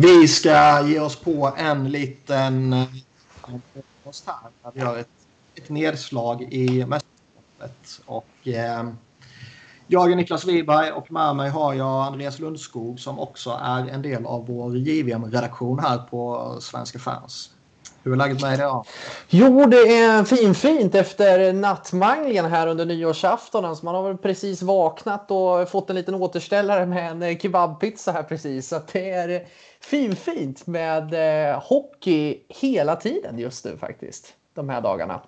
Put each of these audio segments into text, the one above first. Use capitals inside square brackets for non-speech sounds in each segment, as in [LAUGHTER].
Vi ska ge oss på en liten eh, post här. Där vi gör ett, ett nedslag i mästerskapet. Och, eh, jag är Niklas Wiberg och med mig har jag Andreas Lundskog som också är en del av vår JVM-redaktion här på Svenska fans. Hur är läget med dig idag? Jo, det är finfint efter nattmanglingen här under nyårsaftonen. Så man har väl precis vaknat och fått en liten återställare med en kebabpizza här precis. Så det är finfint med eh, hockey hela tiden just nu faktiskt. De här dagarna.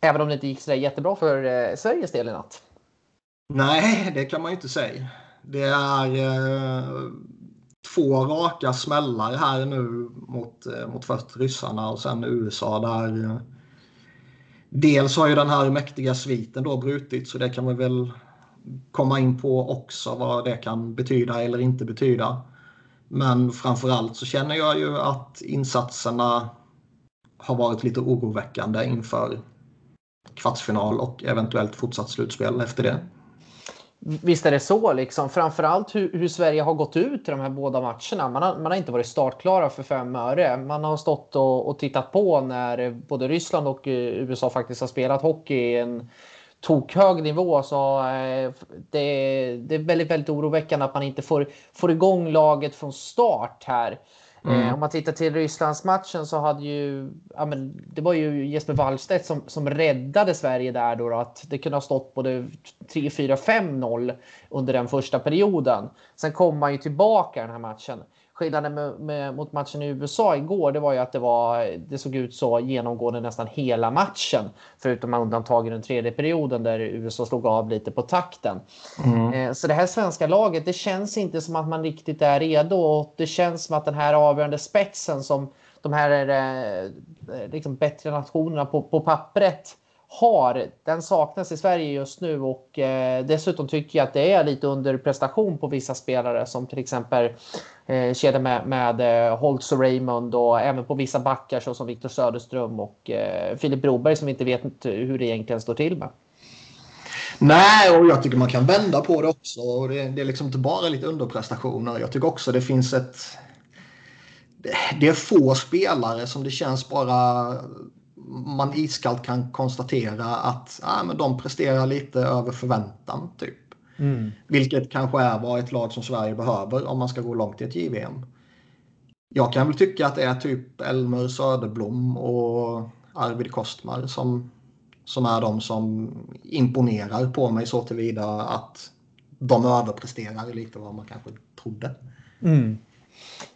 Även om det inte gick så jättebra för eh, Sveriges del i natt. Nej, det kan man ju inte säga. Det är eh, två raka smällar här nu mot, eh, mot först ryssarna och sen USA där eh, dels har ju den här mäktiga sviten då brutit så det kan vi väl komma in på också vad det kan betyda eller inte betyda. Men framförallt så känner jag ju att insatserna har varit lite oroväckande inför kvartsfinal och eventuellt fortsatt slutspel efter det. Visst är det så liksom. Framförallt hur, hur Sverige har gått ut i de här båda matcherna. Man har, man har inte varit startklara för fem öre. Man har stått och, och tittat på när både Ryssland och eh, USA faktiskt har spelat hockey i en tokhög nivå. Så eh, det, det är väldigt, väldigt oroväckande att man inte får, får igång laget från start här. Mm. Eh, om man tittar till Rysslandsmatchen så hade ju, ja men det var ju Jesper Wallstedt som, som räddade Sverige där då, då att det kunde ha stått både 3, 4, 5-0 under den första perioden. Sen kom man ju tillbaka den här matchen skillnaden med, med, mot matchen i USA igår, det var ju att det, var, det såg ut så genomgående nästan hela matchen. Förutom undantag i den tredje perioden där USA slog av lite på takten. Mm. Eh, så det här svenska laget, det känns inte som att man riktigt är redo. Och det känns som att den här avgörande spetsen som de här eh, liksom bättre nationerna på, på pappret har, den saknas i Sverige just nu och eh, dessutom tycker jag att det är lite underprestation på vissa spelare som till exempel eh, kedjan med, med eh, Holtz och Raymond och även på vissa backar som Viktor Söderström och eh, Filip Broberg som inte vet hur det egentligen står till med. Nej, och jag tycker man kan vända på det också. Och det, det är liksom inte bara lite underprestationer. Jag tycker också det finns ett... Det är få spelare som det känns bara man iskallt kan konstatera att ah, men de presterar lite över förväntan. typ. Mm. Vilket kanske är vad ett lag som Sverige behöver om man ska gå långt i ett JVM. Jag kan väl tycka att det är typ Elmer Söderblom och Arvid Kostmar som, som är de som imponerar på mig så tillvida att de överpresterar lite vad man kanske trodde. Mm.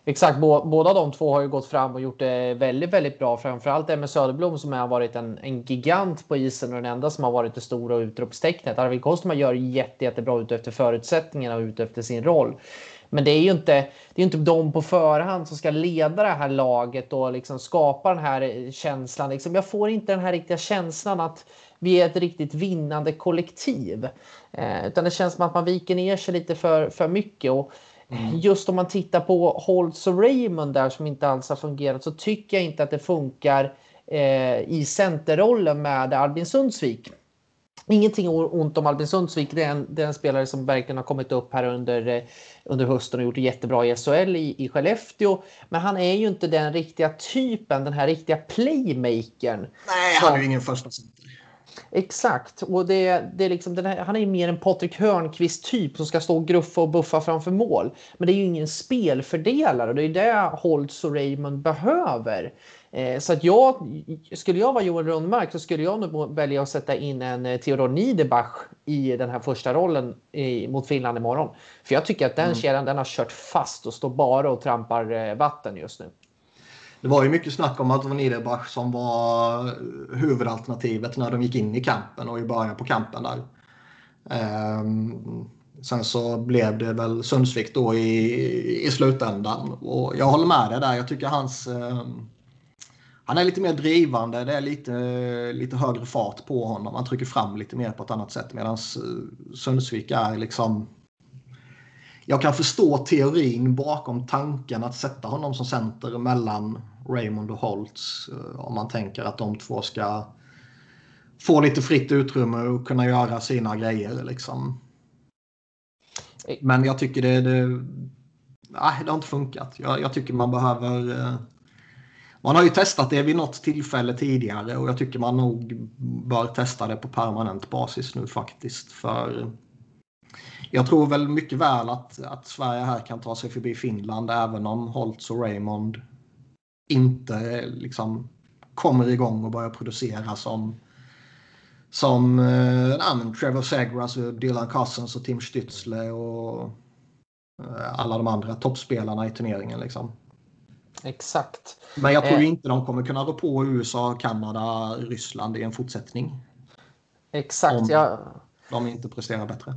Exakt, båda de två har ju gått fram och gjort det väldigt, väldigt bra. Framförallt Emil Söderblom som har varit en, en gigant på isen och den enda som har varit det stora utropstecknet. Arvid Kostman gör jätte, jättebra ut efter förutsättningarna och ut efter sin roll. Men det är ju inte, det är inte de på förhand som ska leda det här laget och liksom skapa den här känslan. Liksom, jag får inte den här riktiga känslan att vi är ett riktigt vinnande kollektiv. Eh, utan det känns som att man viker ner sig lite för, för mycket. Och Mm. Just om man tittar på Holtz och Raymond där som inte alls har fungerat så tycker jag inte att det funkar eh, i centerrollen med Albin Sundsvik. Ingenting ont om Albin Sundsvik. Det är, en, det är en spelare som verkligen har kommit upp här under, eh, under hösten och gjort det jättebra i SHL i, i Skellefteå. Men han är ju inte den riktiga typen, den här riktiga playmakern. Nej, han är ju ingen första center. Exakt, och det, det är liksom, här, han är mer en Patrik Hörnqvist typ som ska stå och gruffa och buffa framför mål. Men det är ju ingen spelfördelare och det är det Holtz och Raymond behöver. Eh, så att jag, skulle jag vara Johan Rundmark så skulle jag nog välja att sätta in en eh, Theodor Niederbach i den här första rollen i, mot Finland imorgon. För jag tycker att den mm. kedjan den har kört fast och står bara och trampar eh, vatten just nu. Det var ju mycket snack om att det var Niederbach som var eh, huvudalternativet när de gick in i kampen och i början på kampen där. Ehm, sen så blev det väl Sundsvik då i, i slutändan. Och jag håller med dig där. Jag tycker hans... Ehm, han är lite mer drivande. Det är lite, lite högre fart på honom. Han trycker fram lite mer på ett annat sätt. Medan eh, Sundsvik är liksom jag kan förstå teorin bakom tanken att sätta honom som center mellan Raymond och Holtz. Eh, om man tänker att de två ska få lite fritt utrymme och kunna göra sina grejer. Liksom. Men jag tycker det, det nej, det har inte funkat. Jag, jag tycker man behöver... Eh, man har ju testat det vid något tillfälle tidigare och jag tycker man nog bör testa det på permanent basis nu faktiskt. För jag tror väl mycket väl att, att Sverige här kan ta sig förbi Finland även om Holtz och Raymond inte liksom kommer igång och börjar producera som som eh, Trevor Segras, Dylan Cousins och Tim Stützle och eh, alla de andra toppspelarna i turneringen. Liksom. Exakt. Men jag tror eh. inte de kommer kunna rå på USA, Kanada, Ryssland i en fortsättning. Exakt. Om ja. de inte presterar bättre.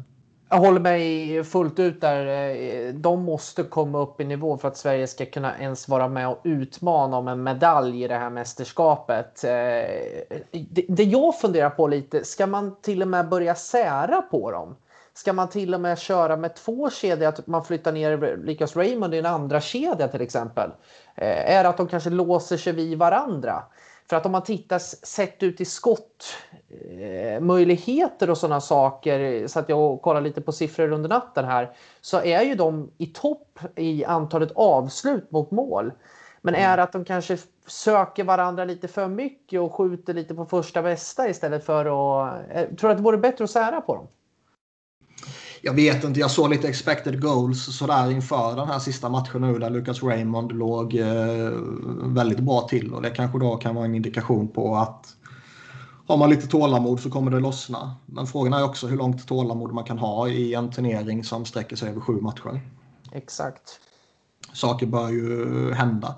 Jag håller mig fullt ut där. Eh, de måste komma upp i nivå för att Sverige ska kunna ens vara med och utmana om en medalj i det här mästerskapet. Eh, det jag funderar på lite, ska man till och med börja sära på dem? Ska man till och med köra med två kedjor, att man flyttar ner Lucas Raymond i en andra kedja till exempel? Eh, är det att de kanske låser sig vid varandra? För att om man tittar sett ut i skott eh, möjligheter och sådana saker så att jag kollar lite på siffror under natten här så är ju de i topp i antalet avslut mot mål. Men mm. är det att de kanske söker varandra lite för mycket och skjuter lite på första bästa istället för att... Eh, tror du att det vore bättre att sära på dem? Jag vet inte, jag såg lite expected goals sådär inför den här sista matchen nu där Lucas Raymond låg eh, väldigt bra till och det kanske då kan vara en indikation på att har man lite tålamod så kommer det lossna. Men frågan är också hur långt tålamod man kan ha i en turnering som sträcker sig över sju matcher. Exakt. Saker bör ju hända.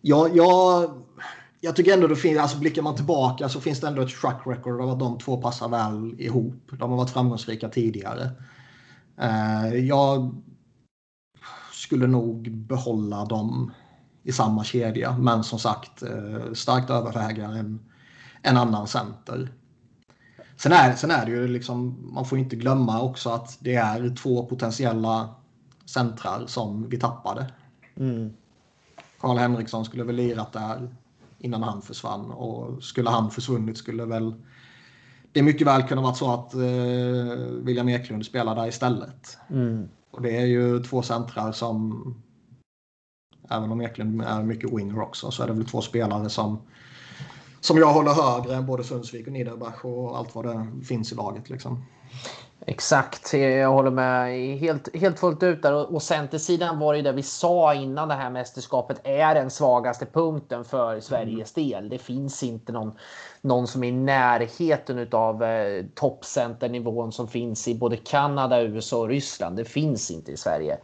Jag, jag, jag tycker ändå det finns, alltså blickar man tillbaka så finns det ändå ett track record av att de två passar väl ihop. De har varit framgångsrika tidigare. Eh, jag skulle nog behålla dem i samma kedja, men som sagt eh, starkt överväga en, en annan center. Sen är, sen är det ju liksom, man får inte glömma också att det är två potentiella centrar som vi tappade. Mm. Karl Henriksson skulle väl lirat där innan han försvann och skulle han försvunnit skulle väl det mycket väl kunna vara så att eh, William Eklund spelar där istället. Mm. Och det är ju två centrar som, även om Eklund är mycket winger också, så är det väl två spelare som, som jag håller högre än både Sundsvik och Niederbach och allt vad det finns i laget. Liksom. Exakt, jag håller med helt, helt fullt ut där. Och centersidan var ju det vi sa innan det här mästerskapet är den svagaste punkten för Sveriges mm. del. Det finns inte någon, någon som är i närheten av eh, toppcenternivån som finns i både Kanada, USA och Ryssland. Det finns inte i Sverige.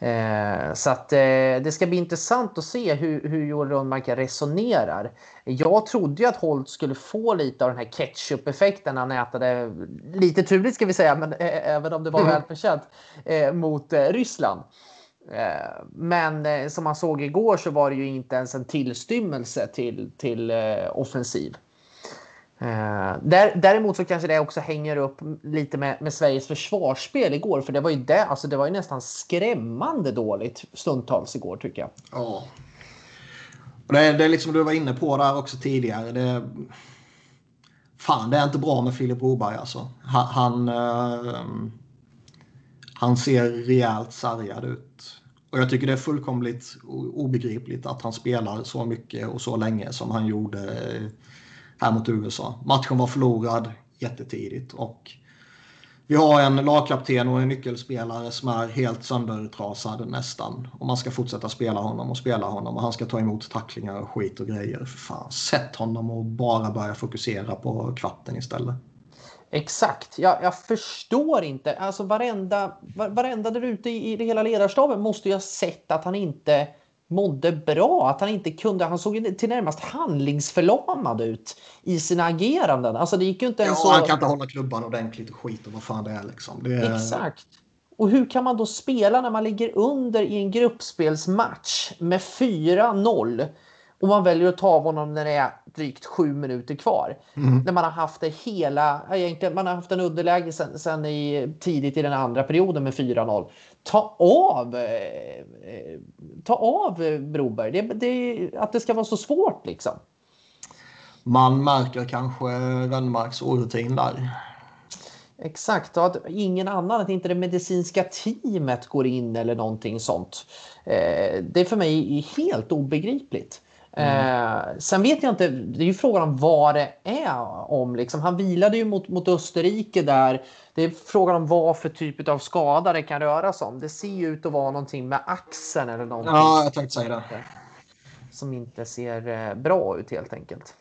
Eh, så att eh, det ska bli intressant att se hur, hur Joel Rönnmark resonerar. Jag trodde ju att Holt skulle få lite av den här ketchup-effekten när han ätade, lite turligt ska vi säga, men eh, även om det var mm. välförtjänt, eh, mot eh, Ryssland. Eh, men som man såg igår så var det ju inte ens en tillstymmelse till, till offensiv. Eh, däremot så kanske det också hänger upp lite med, med Sveriges försvarsspel igår. För det var ju det, alltså det var ju nästan skrämmande dåligt stundtals igår tycker jag. Ja. Och det, det är liksom du var inne på där också tidigare. Det, fan, det är inte bra med Filip Broberg alltså. Han, han, uh, han ser rejält sargad ut. Och jag tycker det är fullkomligt obegripligt att han spelar så mycket och så länge som han gjorde här mot USA. Matchen var förlorad jättetidigt och vi har en lagkapten och en nyckelspelare som är helt söndertrasad nästan. Och man ska fortsätta spela honom och spela honom och han ska ta emot tacklingar och skit och grejer. För fan, sätt honom och bara börja fokusera på kvarten istället. Exakt. Jag, jag förstår inte. Alltså varenda, varenda där ute i, i det hela ledarstaben måste ju ha sett att han inte mådde bra. Att han inte kunde, han såg till närmast handlingsförlamad ut i sina ageranden. Alltså det gick ju inte ens ja, så... han kan inte hålla klubban ordentligt och skit och vad fan det är liksom. Det är... Exakt. Och hur kan man då spela när man ligger under i en gruppspelsmatch med 4-0 och man väljer att ta av honom när det är drygt sju minuter kvar. Mm. När man har haft det hela, egentligen, man har haft en underläge sen, sen i, tidigt i den andra perioden med 4-0. Ta av, eh, ta av Broberg. Det, det, att det ska vara så svårt liksom. Man märker kanske Rönnmarks orutin där. Exakt, och att ingen annan, att inte det medicinska teamet går in eller någonting sånt. Eh, det är för mig helt obegripligt. Mm. Sen vet jag inte, det är ju frågan om vad det är om. Liksom. Han vilade ju mot, mot Österrike där. Det är frågan om vad för typ av skada det kan röra sig om. Det ser ju ut att vara någonting med axeln eller någonting. Ja, jag tänkte säga det. Som inte ser eh, bra ut helt enkelt.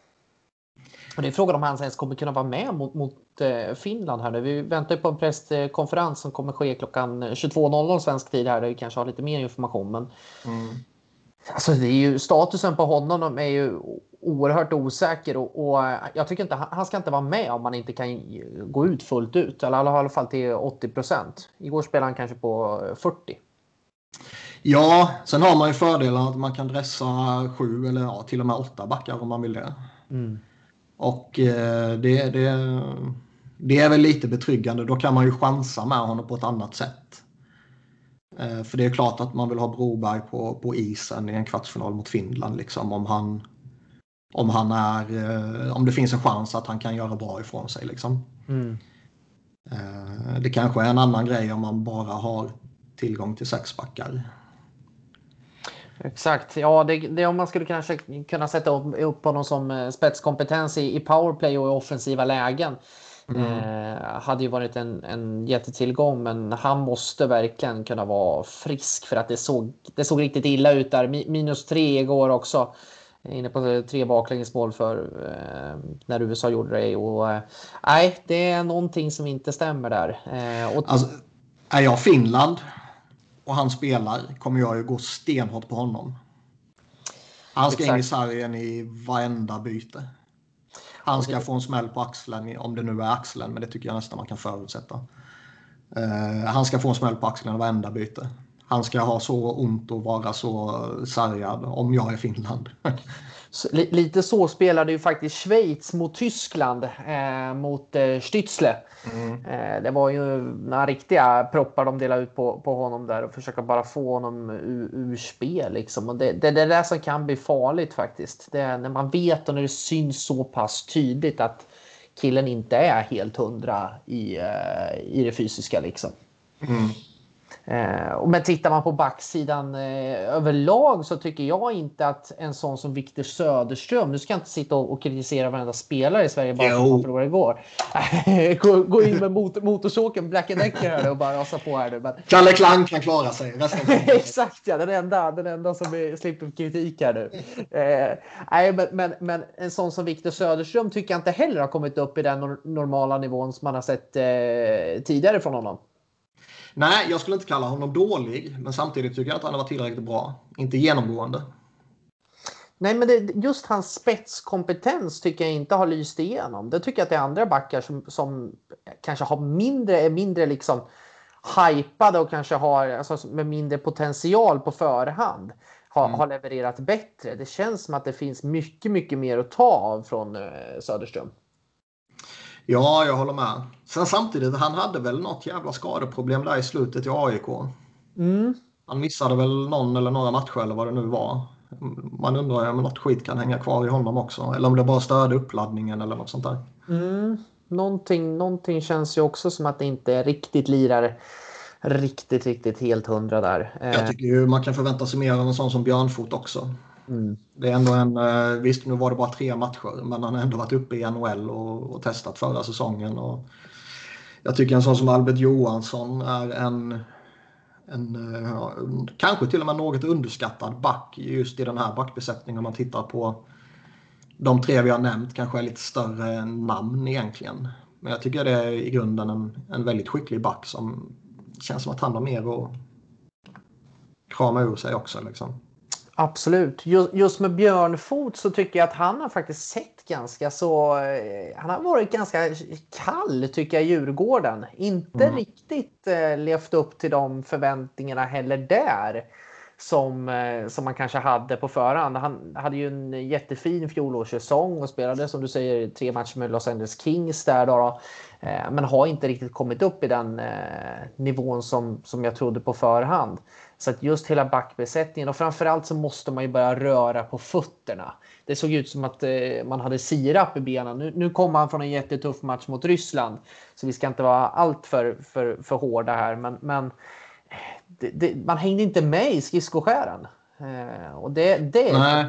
Och det är frågan om han ens kommer kunna vara med mot, mot eh, Finland här nu. Vi väntar på en presskonferens som kommer ske klockan 22.00 svensk tid här där vi kanske har lite mer information. Men mm. Alltså det är ju, statusen på honom är ju oerhört osäker och, och, jag tycker inte han ska inte vara med om man inte kan gå ut fullt ut. Eller i alla fall till 80 procent. Igår spelade han kanske på 40. Ja, sen har man ju fördelen att man kan dressa sju eller ja, till och med åtta backar om man vill det. Mm. Och eh, det, det, det är väl lite betryggande. Då kan man ju chansa med honom på ett annat sätt. Eh, för det är klart att man vill ha Broberg på, på isen i en kvartsfinal mot Finland. Liksom, om, han, om, han är, eh, om det finns en chans att han kan göra bra ifrån sig. Liksom. Mm. Eh, det kanske är en annan grej om man bara har tillgång till sexbackar. Exakt, ja det, det om man skulle kanske kunna sätta upp, upp honom som spetskompetens i, i powerplay och i offensiva lägen. Mm. Eh, hade ju varit en, en jättetillgång men han måste verkligen kunna vara frisk för att det såg, det såg riktigt illa ut där. Minus tre igår också. Inne på tre baklängesmål för eh, när USA gjorde det. Och, eh, nej, det är någonting som inte stämmer där. Eh, och... alltså, är jag Finland och han spelar kommer jag ju gå stenhårt på honom. Han ska Exakt. in i sargen i varenda byte. Han ska få en smäll på axeln, om det nu är axeln, men det tycker jag nästan man kan förutsätta. Uh, han ska få en smäll på axeln varenda byte. Han ska ha så ont och vara så sargad om jag är Finland. [LAUGHS] Lite så spelade ju faktiskt Schweiz mot Tyskland eh, mot eh, Stützle. Mm. Eh, det var ju några riktiga proppar de delade ut på, på honom där och försöka bara få honom ur, ur spel. Liksom. Och det, det, det är det som kan bli farligt faktiskt. Det är när man vet och när det syns så pass tydligt att killen inte är helt hundra i, eh, i det fysiska. Liksom. Mm. Eh, men tittar man på backsidan eh, överlag så tycker jag inte att en sån som Viktor Söderström, nu ska jag inte sitta och, kritisera varenda spelare i Sverige bara för att man förlorade igår. [LAUGHS] gå, gå in med motor, motorsågen Black Decker och bara rasa på här nu. Men... Kalle Klang kan klara sig. [LAUGHS] Exakt ja, den enda, den enda som är, slipper kritik här nu. Eh, nej, men, men, men, en sån som Viktor Söderström tycker jag inte heller har kommit upp i den normala nivån som man har sett eh, tidigare från honom. Nej, jag skulle inte kalla honom dålig, men samtidigt tycker jag att han har varit tillräckligt bra. Inte genomgående. Nej, men det, just hans spetskompetens tycker jag inte har lyst igenom. Det tycker jag att det är andra backar som, som kanske har mindre, är mindre liksom hypade och kanske har alltså, med mindre potential på förhand har, mm. har levererat bättre. Det känns som att det finns mycket, mycket mer att ta av från eh, Söderström. Ja, jag håller med. Sen samtidigt, han hade väl något jävla skadeproblem där i slutet i AIK. Mm. Han missade väl någon eller några matcher eller vad det nu var. Man undrar ju om något skit kan hänga kvar i honom också. Eller om det bara störde uppladdningen eller något sånt där. Mm. Någonting, någonting känns ju också som att det inte riktigt lirar riktigt, riktigt helt hundra där. Jag tycker ju man kan förvänta sig mer av en sån som Björnfot också. Mm. Det är ändå en, eh, visst nu var det bara tre matcher men han har ändå varit uppe i NHL och, och testat förra säsongen. Och jag tycker en sån som Albert Johansson är en, en ja, kanske till och med något underskattad back just i den här backbesättningen om man tittar på de tre vi har nämnt kanske är lite större namn egentligen. Men jag tycker det är i grunden en, en väldigt skicklig back som känns som att han har mer att krama ur sig också. Liksom. Absolut. Just, med Björnfot så tycker jag att han har faktiskt sett ganska så... Eh, han har varit ganska kall tycker jag i Djurgården. Inte mm. riktigt eh, levt upp till de förväntningarna heller där. som, eh, som man kanske hade på förhand. Han hade ju en jättefin fjolårssäsong och spelade som du säger tre matcher med Los Angeles Kings där då. då. Eh, men har inte riktigt kommit upp i den eh, nivån som, som jag trodde på förhand. Så att just hela backbesättningen och framförallt så måste man ju börja röra på fötterna. Det såg ut som att eh, man hade sirap i benen. Nu, nu kom han från en jättetuff match mot Ryssland så vi ska inte vara allt för, för, för hårda här. Men, men eh, det, det, man hängde inte med i skridskoskäran. Eh, och det, det Nej.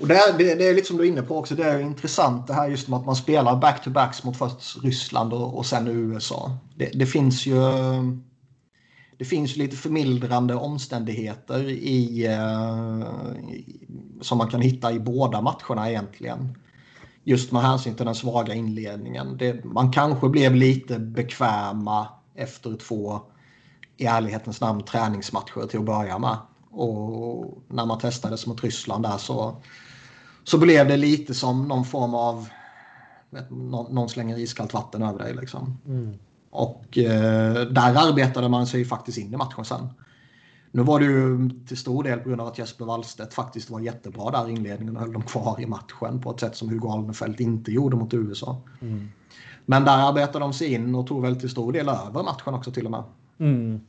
Och det, det, det är lite som du är inne på också. Det är intressant det här just med att man spelar back-to-backs mot först Ryssland och, och sen USA. Det, det, finns ju det finns lite förmildrande omständigheter i, eh, som man kan hitta i båda matcherna egentligen. Just med hänsyn till den svaga inledningen. Det, man kanske blev lite bekväma efter två i ärlighetens namn träningsmatcher till att börja med. Och när man testades mot Ryssland där så, så blev det lite som någon form av vet, någon, någon slänger iskallt vatten över dig. Liksom. Mm. Och eh, där arbetade man sig faktiskt in i matchen sen. Nu var det ju till stor del på grund av att Jesper Wallstedt faktiskt var jättebra där i inledningen och höll dem kvar i matchen på ett sätt som Hugo Alnefelt inte gjorde mot USA. Mm. Men där arbetade de sig in och tog väl till stor del över matchen också till och med. Mm.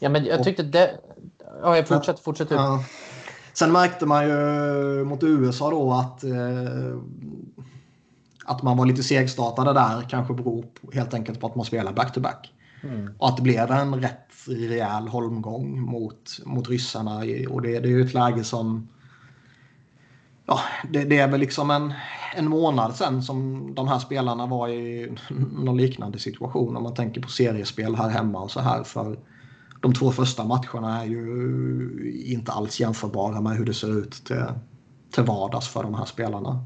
Ja, men jag tyckte det... Ja, jag fortsätter, fortsätter. Ja. Sen märkte man ju mot USA då att, eh, att man var lite segstartade där. Kanske beror på, helt enkelt på att man spelar back-to-back. Mm. Och att det blev en rätt rejäl holmgång mot, mot ryssarna. Och det, det är ju ett läge som... Ja, det, det, är väl liksom en, en månad sen som de här spelarna var i [LAUGHS] någon liknande situation. Om man tänker på seriespel här hemma och så här. För de två första matcherna är ju inte alls jämförbara med hur det ser ut till, till vardags för de här spelarna.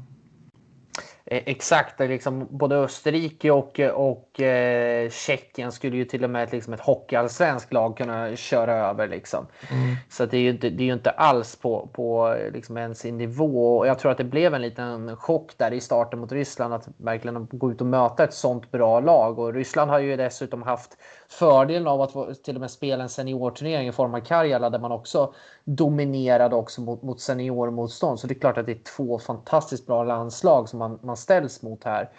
Eh, exakt, liksom både Österrike och, och eh, Tjeckien skulle ju till och med liksom ett hockeyallsvenskt lag kunna köra över. Liksom. Mm. Så det är, ju inte, det är ju inte alls på, på liksom ens sin nivå. Och jag tror att det blev en liten chock där i starten mot Ryssland att verkligen gå ut och möta ett sånt bra lag. Och Ryssland har ju dessutom haft fördelen av att till och med spela en seniorturnering i form av Karjala där man också dominerade också mot, mot seniormotstånd. Så det är klart att det är två fantastiskt bra landslag som man, man ställs mot här.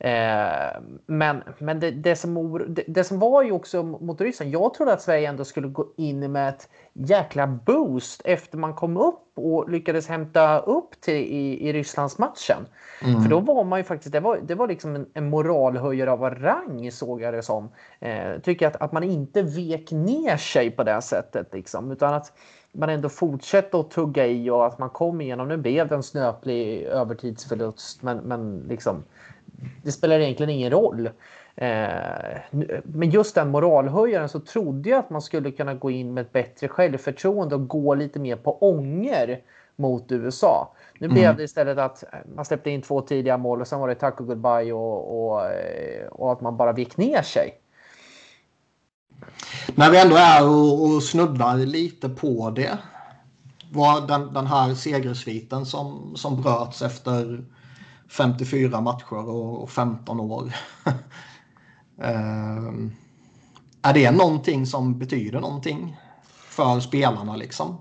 Eh, men men det, det, som, det, det, som var ju också mot Ryssland, jag trodde att Sverige ändå skulle gå in med ett jäkla boost efter man kom upp och lyckades hämta upp till i, i Rysslandsmatchen. Mm. För då var man ju faktiskt, det var, det var liksom en, en moralhöjare av rang såg jag det som. Eh, tycker att, att man inte vek ner sig på det sättet liksom, utan att man ändå fortsätter att tugga i och att man kom igenom. Nu blev det en snöplig övertidsförlust, men, men liksom, det spelar egentligen ingen roll. Eh, men just den moralhöjaren så trodde jag att man skulle kunna gå in med ett bättre självförtroende och gå lite mer på ånger mot USA. Nu mm. blev det istället att man släppte in två tidiga mål och sen var det tack och goodbye och, och, eh, och att man bara vek ner sig. När vi ändå är och, och snuddar lite på det. Var den, den här segersviten som, som bröts efter 54 matcher och 15 år. [LAUGHS] uh, är det någonting som betyder någonting för spelarna liksom?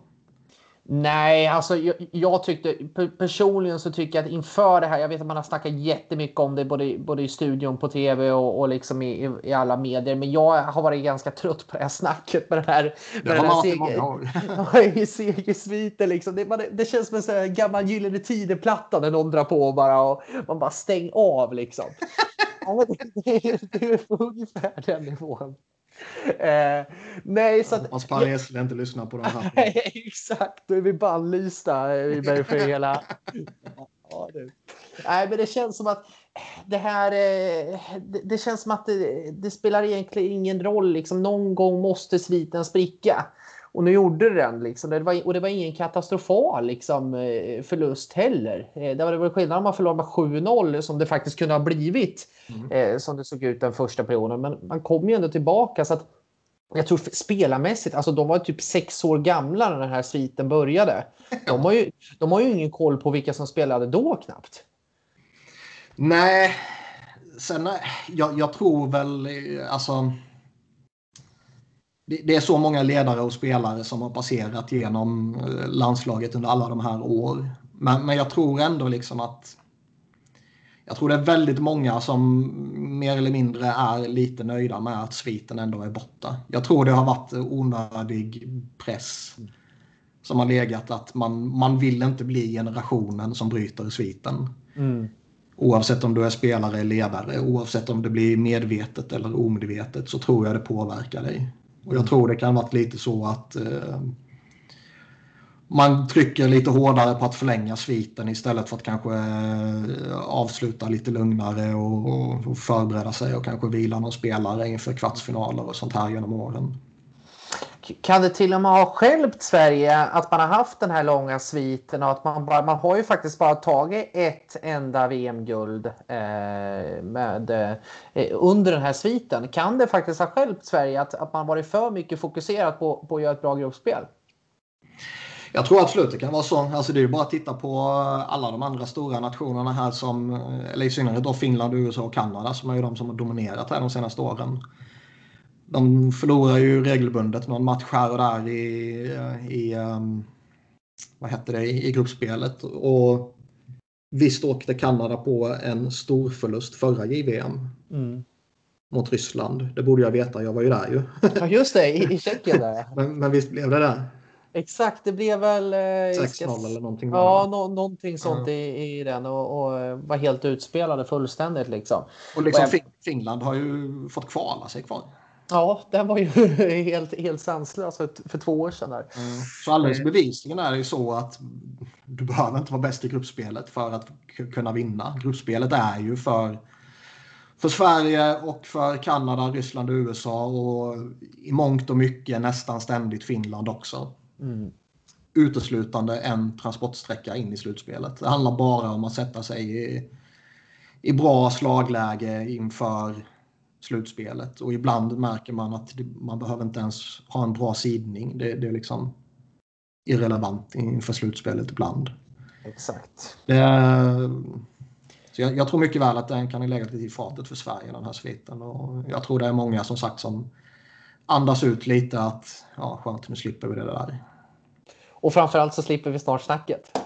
Nej, alltså jag, jag, tyckte personligen så tycker jag att inför det här. Jag vet att man har snackat jättemycket om det både, både i studion på tv och, och liksom i, i, alla medier. Men jag har varit ganska trött på det här snacket med den här. Med det den här [LAUGHS] segersviten liksom. Det, man, det känns som en gammal Gyllene Tider-platta när någon drar på bara och man bara stäng av liksom. Det, det, det är ungefär den nivån. Eh, nej, så att... Hoppas Per Gessle inte lyssnar på de här. [LAUGHS] exakt, då är vi bannlysta eh, för hela... [LAUGHS] ja, det. Nej, men det känns som att det här... Eh, det, det känns som att det, det, spelar egentligen ingen roll. Liksom, någon gång måste sviten spricka. Och nu gjorde den liksom. Det var, och det var ingen katastrofal liksom, eh, förlust heller. Eh, det var väl skillnad om man förlorade med 7-0 som det faktiskt kunde ha blivit. Mm. Eh, som det såg ut den första perioden. Men man kom ju ändå tillbaka. så att jag tror spelarmässigt, alltså de var typ sex år gamla när den här sviten började. De har ju, de har ju ingen koll på vilka som spelade då knappt. Nej, sen jag, jag tror väl alltså det, är så många ledare och spelare som har passerat genom eh, landslaget under alla de här år. Men, men jag tror ändå liksom att jag tror det är väldigt många som mer eller mindre är lite nöjda med att sviten ändå är borta. Jag tror det har varit onödig press som har legat att man, man vill inte bli generationen som bryter sviten. Mm. Oavsett om du är spelare eller ledare, oavsett om det blir medvetet eller omedvetet så tror jag det påverkar dig. Och jag tror det kan ha varit lite så att eh, man trycker lite hårdare på att förlänga sviten istället för att kanske eh, avsluta lite lugnare och, och förbereda sig och kanske vila någon spelare inför kvartsfinaler och sånt här genom åren. Kan det till och med ha skälpt Sverige att man har haft den här långa sviten och att man bara, man har ju faktiskt bara tagit ett enda VM-guld eh, med, eh, under den här sviten. Kan det faktiskt ha skälpt Sverige att, att man varit för mycket fokuserat på, på att göra ett bra gruppspel? Jag tror absolut det kan vara så. Alltså det är ju bara att titta på alla de andra stora nationerna här som, eh, eller i synnerhet då Finland, USA och Kanada som är ju de som har dominerat här de senaste åren. De förlorar ju regelbundet någon match här och där i, i um, vad heter det, i gruppspelet. Och visst åkte Kanada på en stor förlust förra JVM. Mm. Mot Ryssland. Det borde jag veta, jag var ju där ju. Ja just det, i, i [LAUGHS] Tjeckien där. men, men visst blev det där? Exakt, det blev väl... Eh, 6-0 ska... eller någonting. Ja, no någonting sånt ja. i, i den och, och, eh, var helt utspelade fullständigt liksom. Och liksom och jag... Finland har ju fått kvala sig kvar. Ja, den var ju [LAUGHS] helt, helt sanslös för, för två år sedan. Där. Mm. Så alldeles bevisligen är det ju så att du behöver inte vara bäst i gruppspelet för att kunna vinna. Gruppspelet är ju för, för Sverige och för Kanada, Ryssland och USA och i mångt och mycket nästan ständigt Finland också. Mm. Uteslutande en transportsträcka in i slutspelet. Det handlar bara om att sätta sig i, i bra slagläge inför slutspelet. Och ibland märker man att man behöver inte ens ha en bra sidning. Det, det är liksom irrelevant inför slutspelet ibland. Exakt. Det, så jag, jag, tror mycket väl att den kan legat lite i fatet för Sverige den här sviten. Och jag tror det är många som sagt som andas ut lite att ja, skönt nu slipper vi det där. Och framförallt så slipper vi snart snacket.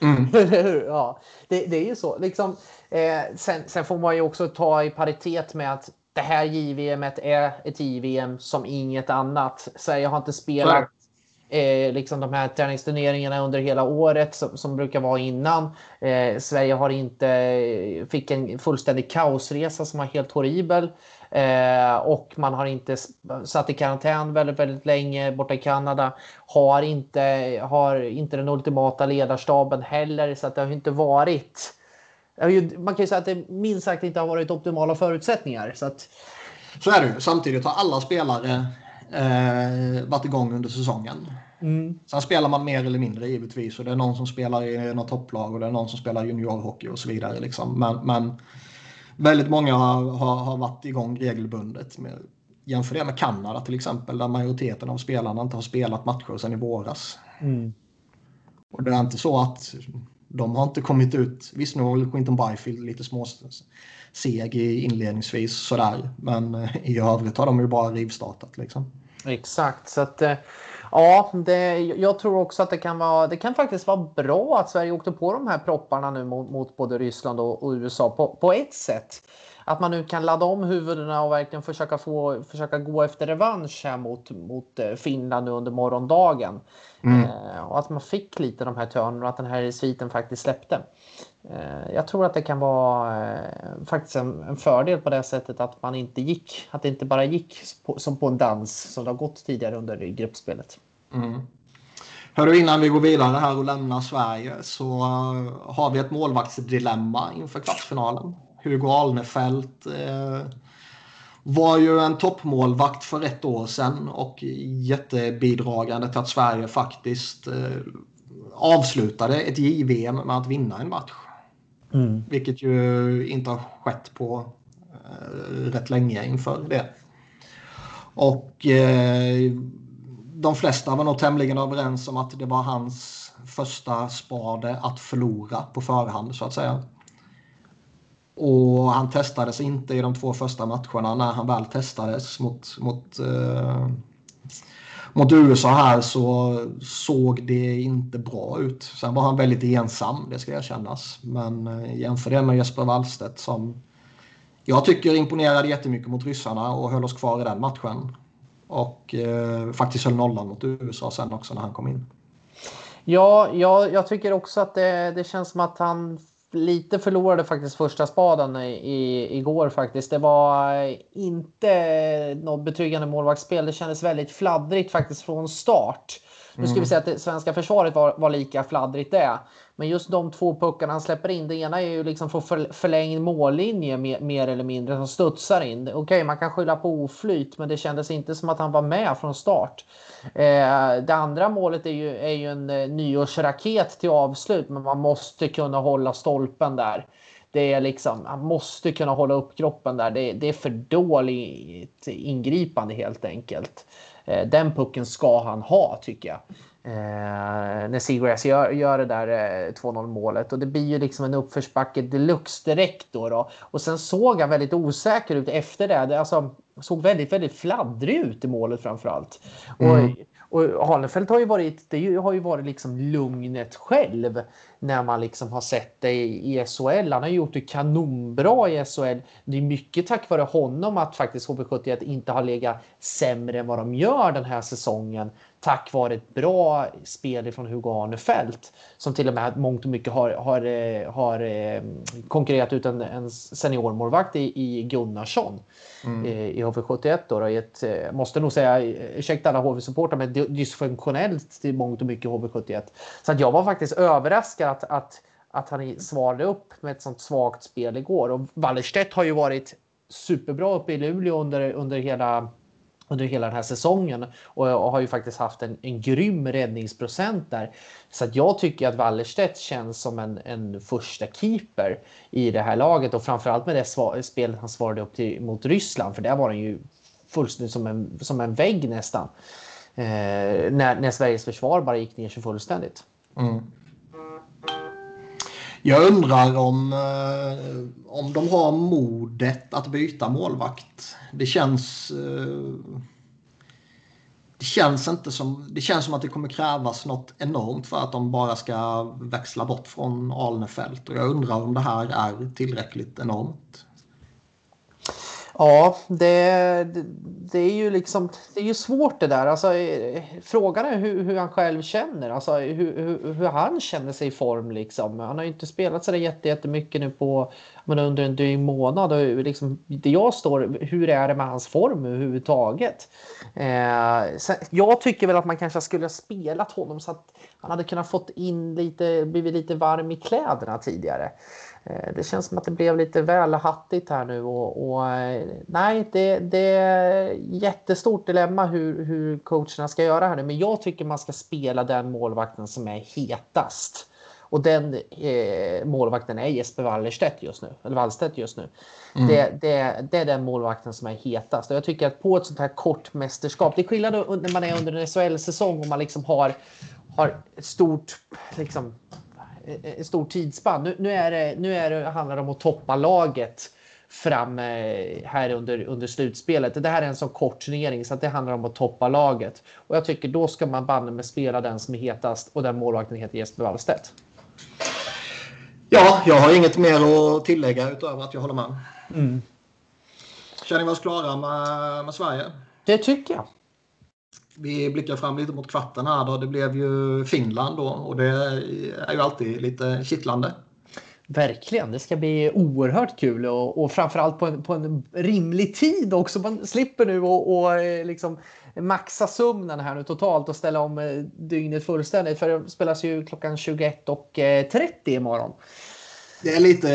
Mm. [LAUGHS] ja, det, det, är ju så. Liksom, eh, sen, sen, får man ju också ta i paritet med att det här JVM är ett JVM som inget annat. Sverige har inte spelat eh, liksom de här träningsturneringarna under hela året som, som brukar vara innan. Eh, Sverige har inte fick en fullständig kaosresa som var helt horribel. Eh, och man har inte satt i karantän väldigt, väldigt länge borta i Kanada. Har inte, har inte den ultimata ledarstaben heller så att det har inte varit man kan ju säga att det minst sagt inte har varit optimala förutsättningar. Så, att... så är det Samtidigt har alla spelare eh, varit igång under säsongen. Mm. Sen spelar man mer eller mindre givetvis. Och det är någon som spelar i något topplag och det är någon som spelar juniorhockey och så vidare. Liksom. Men, men väldigt många har, har, har, varit igång regelbundet. Med, jämför det med Kanada till exempel där majoriteten av spelarna inte har spelat matcher sedan i våras. Mm. Och det är inte så att de har inte kommit ut. Visst, nu har Quinton Byfield lite små seg inledningsvis sådär. Men eh, i övrigt har de ju bara rivstartat liksom. Exakt, så att eh, ja, det, jag tror också att det kan vara. Det kan faktiskt vara bra att Sverige åkte på de här propparna nu mot, mot både Ryssland och, och USA på, på ett sätt att man nu kan ladda om huvudena och verkligen försöka, få, försöka gå efter revansch här mot, mot eh, Finland nu under morgondagen. Mm. Eh, och att man fick lite de här törnen och att den här sviten faktiskt släppte. Eh, jag tror att det kan vara eh, faktiskt en, en, fördel på det sättet att man inte gick, att det inte bara gick på, som på en dans som det har gått tidigare under gruppspelet. Mm. Hörru, innan vi går vidare här och lämnar Sverige så uh, har vi ett målvaktsdilemma inför kvartsfinalen. Hugo Alnefelt eh, var ju en toppmålvakt för ett år sedan och jättebidragande till att Sverige faktiskt eh, avslutade ett JVM med att vinna en match. Mm. Vilket ju inte har skett på eh, rätt länge inför det. Och eh, de flesta var nog tämligen överens om att det var hans första spade att förlora på förhand så att säga. Och han testades inte i de två första matcherna när han väl testades mot, mot eh, mot USA här så såg det inte bra ut. Sen var han väldigt ensam, det ska erkännas. Men eh, jämför det med Jesper Wallstedt som jag tycker imponerade jättemycket mot ryssarna och höll oss kvar i den matchen. Och eh, faktiskt höll nollan mot USA sen också när han kom in. Ja, jag, jag tycker också att det, det känns som att han lite förlorade faktiskt första spaden i, igår faktiskt. Det var eh, inte något betryggande målvaktsspel. Det kändes väldigt fladdrigt faktiskt från start. Nu ska vi mm. säga att det svenska försvaret var, var lika fladdrigt det. Men just de två puckarna han släpper in. Det ena är ju liksom från för, förlängd mållinje mer, mer, eller mindre som studsar in. Okej, okay, man kan skylla på oflyt, men det kändes inte som att han var med från start. Eh, det andra målet är ju, är ju en eh, nyårsraket till avslut, men man måste kunna hålla stolpen där. Det är liksom, man måste kunna hålla upp kroppen där. Det, det är för dåligt ingripande helt enkelt. Eh, den pucken ska han ha tycker jag. Eh, när Seagrass gör, gör det där eh, 2-0 målet och det blir ju liksom en uppförsbacke deluxe direkt då, då. Och sen såg han väldigt osäker ut efter det. det alltså, såg väldigt, väldigt fladdrig ut i målet framförallt. Mm. Och och Hanefelt har ju varit, det har ju varit liksom lugnet själv när man liksom har sett det i SHL. Han har gjort det kanonbra i SHL. Det är mycket tack vare honom att faktiskt HV71 inte har legat sämre än vad de gör den här säsongen tack vare ett bra spel från Hugo Arnefelt som till och med mångt och mycket har, har, eh, har eh, konkurrerat ut en, en seniormålvakt i, i Gunnarsson mm. i, i HV71. Då, då, i ett, eh, måste nog säga, ursäkta alla HV-supportrar, men dysfunktionellt till mångt och mycket HV71. Så att jag var faktiskt överraskad att, att, att han svarade upp med ett sånt svagt spel igår. Och Wallerstedt har ju varit superbra uppe i Luleå under, under hela under hela den här säsongen och, har ju faktiskt haft en, en grym räddningsprocent där. Så att jag tycker att Wallerstedt känns som en, en första keeper i det här laget och framförallt med det svar, spelet han svarade upp till, mot Ryssland för där var han ju fullständigt som en, som en vägg nästan. Eh, när, när Sveriges försvar bara gick ner sig fullständigt. Mm. Jag undrar om, eh, om de har modet att byta målvakt. Det känns... Eh, det känns inte som... Det känns som att det kommer krävas något enormt för att de bara ska växla bort från Alnefelt. Och jag undrar om det här är tillräckligt enormt. Ja, det, det, är ju liksom, det är ju svårt det där. Alltså, frågan är hur, hur han själv känner, alltså, hur, hur, hur, han känner sig i form. Liksom. Han har ju inte spelat så jättemycket nu på, men under en dryg månad. Och liksom, det jag står, hur är det med hans form överhuvudtaget? Eh, sen, jag tycker väl att man kanske skulle ha spelat honom så att han hade kunnat fått in lite, blivit lite varm i kläderna tidigare. Eh, det känns som att det blev lite väl hattigt här nu och, och eh, nej, det, det är jättestort dilemma hur, hur coacherna ska göra här nu. Men jag tycker man ska spela den målvakten som är hetast. Och den eh, målvakten är Jesper Wallerstedt just nu. Eller Wallstedt just nu. Mm. Det, det, det, är den målvakten som är hetast. Och jag tycker att på ett sånt här kort mästerskap. Det är skillnad när man är under en SHL-säsong och man liksom har, har ett stort liksom, ett stort tidsspann. Nu, nu, är det, nu är det, handlar det om att toppa laget fram eh, här under, under slutspelet. Det här är en så kort turnering så att det handlar om att toppa laget. Och jag tycker då ska man banne med spela den som är hetast och den målvakten heter Jesper Wallstedt. Ja, jag har inget mer att tillägga utöver att jag håller med. Mm. Känner vi oss klara med, med Sverige? Det tycker jag. Vi blickar fram lite mot kvarten här då. Det blev ju Finland då och det är ju alltid lite kittlande. Verkligen, det ska bli oerhört kul och, och framförallt på en, på en rimlig tid också. Man slipper nu och, och eh, liksom maxa sömnen här nu totalt och ställa om eh, dygnet fullständigt. För det spelas ju klockan 21.30 eh, imorgon. Det är lite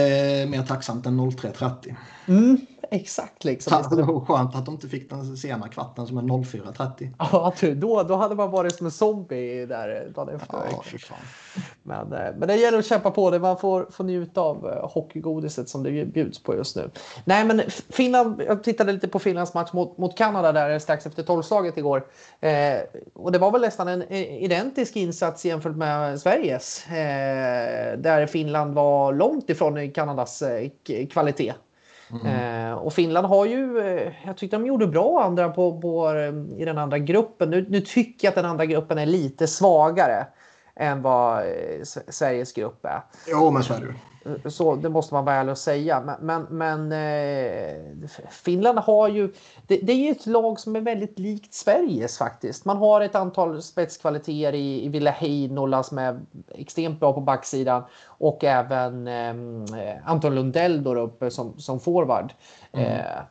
mer tacksamt än 03.30. Mm, exakt. Liksom. Det var skönt att de inte fick den sena kvarten som är 04.30. [LAUGHS] Ja, då, då hade man varit som en zombie där dagen efter. Ja, men, eh, men det gäller att kämpa på det. Man får, får njuta av eh, hockeygodiset som det bjuds på just nu. Nej, men Finland, jag tittade lite på Finlands match mot, mot Kanada där strax efter tolvslaget igår. Eh, och det var väl nästan en identisk insats jämfört med Sveriges. Eh, där Finland var långt ifrån Kanadas eh, kvalitet. Mm. Eh, och Finland har ju, eh, jag tyckte de gjorde bra andra på, på, eh, i den andra gruppen. Nu, nu tycker jag att den andra gruppen är lite svagare än vad eh, Sveriges grupp är. Jo, men så är det ju. Så det måste man vara ärlig och säga. Men, men, men eh, Finland har ju... Det, det, är ju ett lag som är väldigt likt Sveriges faktiskt. Man har ett antal spetskvaliteter i, i Ville Heinola som är extremt bra på backsidan och även eh, Anton Lundell då uppe som, som forward. Mm. Eh,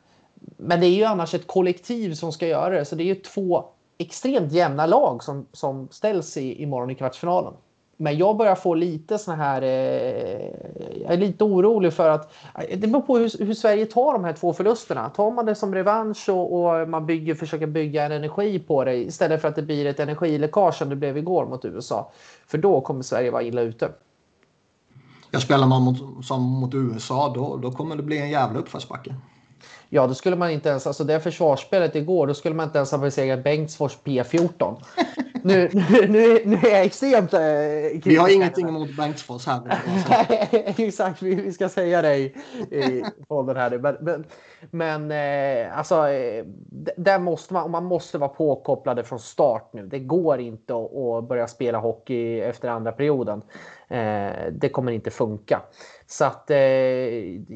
men det är ju annars ett kollektiv som ska göra det, så det är ju två extremt jämna lag som, som ställs i, imorgon i kvartsfinalen. Men jag börjar få lite såna här... Eh, jag är lite orolig för att... Eh, det beror på hur, hur, Sverige tar de här två förlusterna. Tar man det som revansch och, och, man bygger, försöker bygga en energi på det istället för att det blir ett energiläckage som det blev igår mot USA. För då kommer Sverige vara illa ute. Jag spelar man mot, som mot USA då, då kommer det bli en jävla uppförsbacke. Ja, då skulle man inte ens, alltså det försvarsspelet igår, då skulle man inte ens ha besegrat Bengtsfors P14. [LAUGHS] nu, nu, nu, nu är jag extremt... Eh, vi har ingenting emot Bengtsfors här. [LAUGHS] Exakt, vi, vi ska säga det i, i podden här. Men, men, men eh, alltså, eh, där måste man, man måste vara påkopplade från start nu. Det går inte att, att börja spela hockey efter andra perioden. Eh, det kommer inte funka. Så att eh,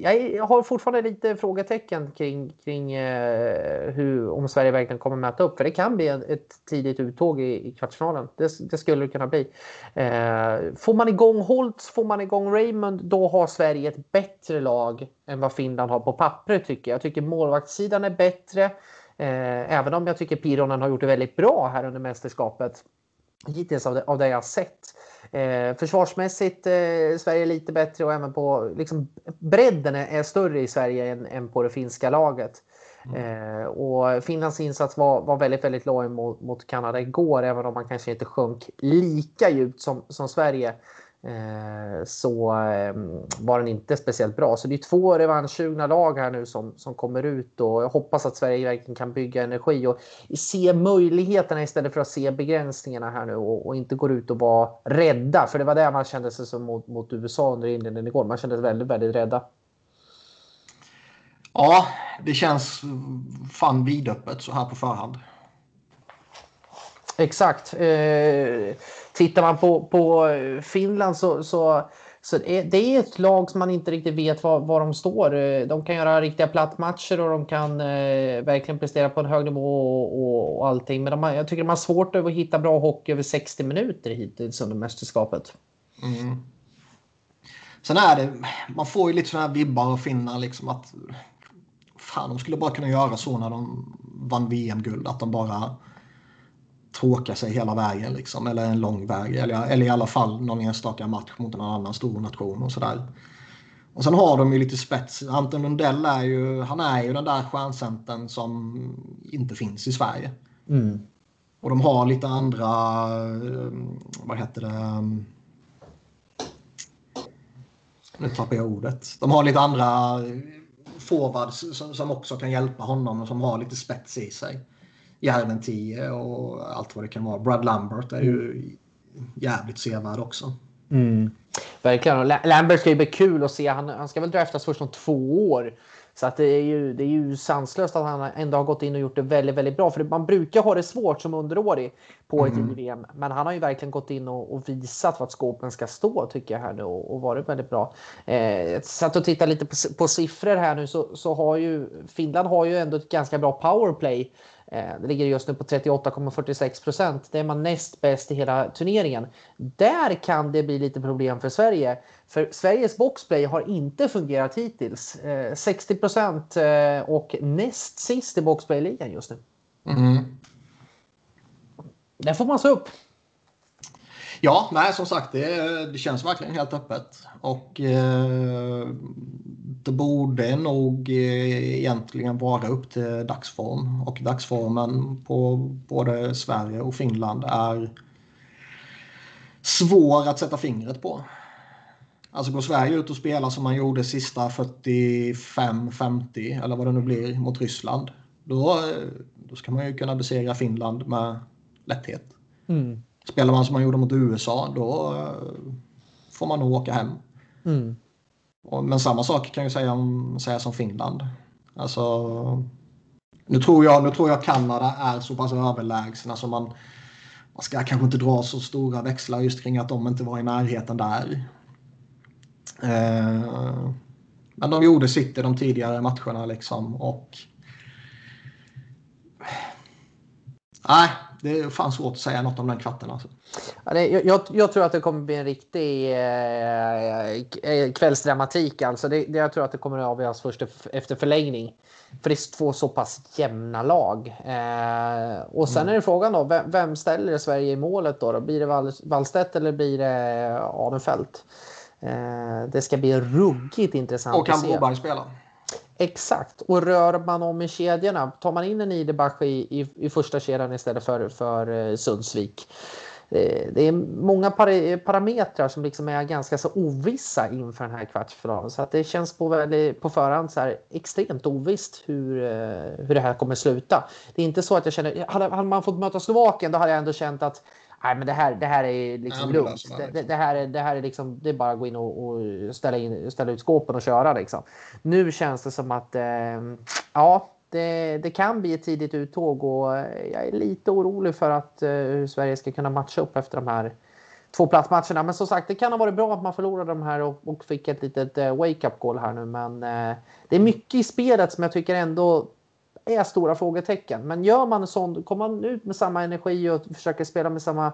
jag har fortfarande lite frågetecken kring, kring eh, hur, om Sverige verkligen kommer mäta upp. För det kan bli ett tidigt uttåg i, i kvartsfinalen. Det, det, skulle det kunna bli. Eh, får man igång Holtz, får man igång Raymond, då har Sverige ett bättre lag än vad Finland har på pappret tycker jag. Jag tycker målvaktssidan är bättre. Eh, även om jag tycker Pironen har gjort det väldigt bra här under mästerskapet. Hittills av det, av det jag har sett. Eh, försvarsmässigt eh, Sverige lite bättre och även på liksom, bredden är, är större i Sverige än, än på det finska laget. Mm. Eh, och Finlands insats var, var väldigt, väldigt låg mot, mot Kanada igår, även om man kanske inte sjönk lika djupt som, som Sverige. Eh, så ehm, var den inte speciellt bra. Så det är två revanschsugna lag här nu som, som kommer ut och jag hoppas att Sverige verkligen kan bygga energi och se möjligheterna istället för att se begränsningarna här nu och, och inte går ut och vara rädda. För det var det man kände sig som mot, mot USA under inledningen igår. Man kände sig väldigt, väldigt rädda. Ja, det känns fan vidöppet så här på förhand. Exakt. Eh, tittar man på, på eh, Finland så, så, så det, är, det är ett lag som man inte riktigt vet var, var de står. Eh, de kan göra riktiga plattmatcher och de kan eh, verkligen prestera på en hög nivå och, och, och allting. Men de har, jag tycker de har svårt att hitta bra hockey över 60 minuter hittills under mästerskapet. Mm. Sen är det, man får ju lite sådana här vibbar och finna liksom att fan, de skulle bara kunna göra så när de vann VM-guld. Att de bara tråka sig hela vägen liksom, eller en lång väg. Eller, eller i alla fall någon enstaka match mot en annan stor nation och sådär. Och sen har de ju lite spets. Anton Lundell är ju, han är ju den där stjärncentern som inte finns i Sverige. Mm. Och de har lite andra, eh, vad heter det? Nu tappar jag ordet. De har lite andra forwards som, som också kan hjälpa honom och som har lite spets i sig. Järven 10 och allt vad det kan vara. Brad Lambert är ju jävligt sevärd också. Mm. Verkligen. Lambert ska ju bli kul att se. Han, han ska väl draftas först om två år. Så att det, är ju, det är ju sanslöst att han ändå har gått in och gjort det väldigt, väldigt bra. För man brukar ha det svårt som underårig på ett mm. JVM. Men han har ju verkligen gått in och, och visat vart skåpen ska stå tycker jag här nu och, och varit väldigt bra. Eh, satt och tittade lite på, på siffror här nu så, så har ju Finland har ju ändå ett ganska bra powerplay. Eh, det ligger just nu på 38,46 procent. Det är man näst bäst i hela turneringen. Där kan det bli lite problem för Sverige. För Sveriges boxplay har inte fungerat hittills. 60 eh, procent eh, och näst sist i boxplay-ligan just nu. Mm. Där får man se upp. Ja, nej som sagt det, det känns verkligen helt öppet. Och eh, det borde nog eh, egentligen vara upp till dagsform. Och dagsformen på både Sverige och Finland är svår att sätta fingret på. Alltså går Sverige ut och spelar som man gjorde sista 45-50 eller vad det nu blir mot Ryssland. Då, då ska man ju kunna besegra Finland med lätthet. Mm. Spelar man som man gjorde mot USA då får man nog åka hem. Mm. Men samma sak kan jag säga om säga som Finland. Alltså, nu tror jag, nu tror jag Kanada är så pass överlägsna som man, man ska kanske inte dra så stora växlar just kring att de inte var i närheten där. Eh, men de gjorde sitt i de tidigare matcherna liksom och Nej, det är fan svårt att säga något om den kvarten. Alltså. Ja, det, jag, jag, tror att det kommer bli en riktig eh, eh, kvällsdramatik. Alltså det, det, jag tror att det kommer att avgöras först efter förlängning. För det är två så pass jämna lag. Eh, och sen mm. är det frågan då, vem, vem, ställer Sverige i målet då? då? Blir det Wallstedt eller blir det Adenfelt? Eh, det ska bli ruggigt intressant och att se. Och kan Broberg spela? Exakt, och rör man om i kedjorna, tar man in en Idebach i, i, i första kedjan istället för, för eh, Sundsvik. Eh, det, är många parametrar som liksom är ganska så ovissa inför den här kvartsfinalen. Så att det känns på, väldigt, på förhand så här extremt ovisst hur, eh, hur det här kommer sluta. Det är inte så att jag känner, hade, hade man fått möta Slovakien då hade jag ändå känt att nej, men det här, det här är liksom lugnt. Det, det, det, här är, det här är liksom, det är bara att gå in och, och ställa, in, ställa ut skåpen och köra liksom. Nu känns det som att, eh, ja, det, det, kan bli ett tidigt uttåg och jag är lite orolig för att eh, hur Sverige ska kunna matcha upp efter de här två platsmatcherna. Men som sagt, det kan ha varit bra att man förlorade de här och, och fick ett litet eh, wake-up call här nu. Men eh, det är mycket i spelet som jag tycker ändå är stora frågetecken. Men gör man en sån, kommer man ut med samma energi och försöker spela med samma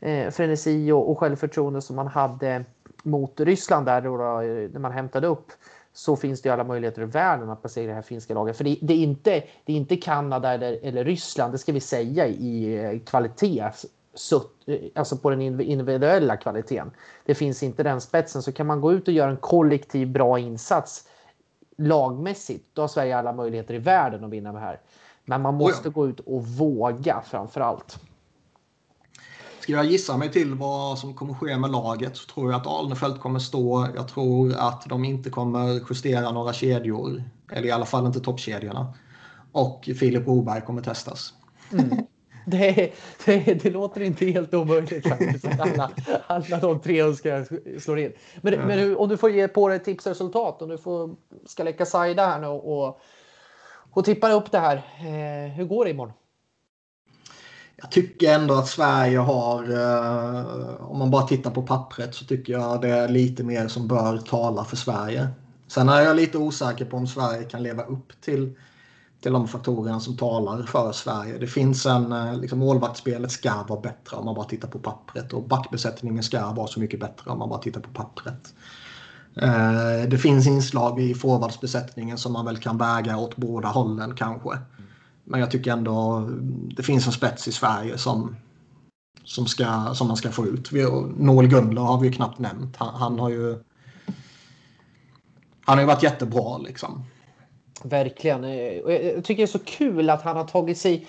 eh, frenesi och, och självförtroende som man hade mot Ryssland där då, då, när man hämtade upp så finns det alla möjligheter i världen att passera det här finska laget. För det, det, är, inte, det är inte Kanada eller, eller Ryssland, det ska vi säga i eh, kvalitet, så, eh, alltså på den individuella kvaliteten. Det finns inte den spetsen. Så kan man gå ut och göra en kollektiv bra insats lagmässigt, då har Sverige alla möjligheter i världen att vinna det här. Men man måste oh ja. gå ut och våga framför allt. Ska jag gissa mig till vad som kommer ske med laget så tror jag att Alnefelt kommer stå. Jag tror att de inte kommer justera några kedjor. Eller i alla fall inte toppkedjorna. Och Filip Broberg kommer testas. Mm. Det, det, det, låter inte helt omöjligt faktiskt. Alla, alla de tre önskar slår in. Men, mm. men om du får ge på dig tipsresultat. Om du får, ska läcka Saida här nu och, och tippa upp det här. Eh, hur går det imorgon? Jag tycker ändå att Sverige har, eh, om man bara tittar på pappret så tycker jag det är lite mer som bör tala för Sverige. Sen är jag lite osäker på om Sverige kan leva upp till till de faktorerna som talar för Sverige. Det finns en, eh, liksom målvaktsspelet ska vara bättre om man bara tittar på pappret och backbesättningen ska vara så mycket bättre om man bara tittar på pappret. Eh, det finns inslag i forwardsbesättningen som man väl kan väga åt båda hållen kanske. Men jag tycker ändå det finns en spets i Sverige som, som, ska, som man ska få ut. Noel Gunler har vi ju knappt nämnt. Han, han har ju han har ju varit jättebra liksom. Verkligen. Eh, jag tycker det är så kul att han har tagit sig...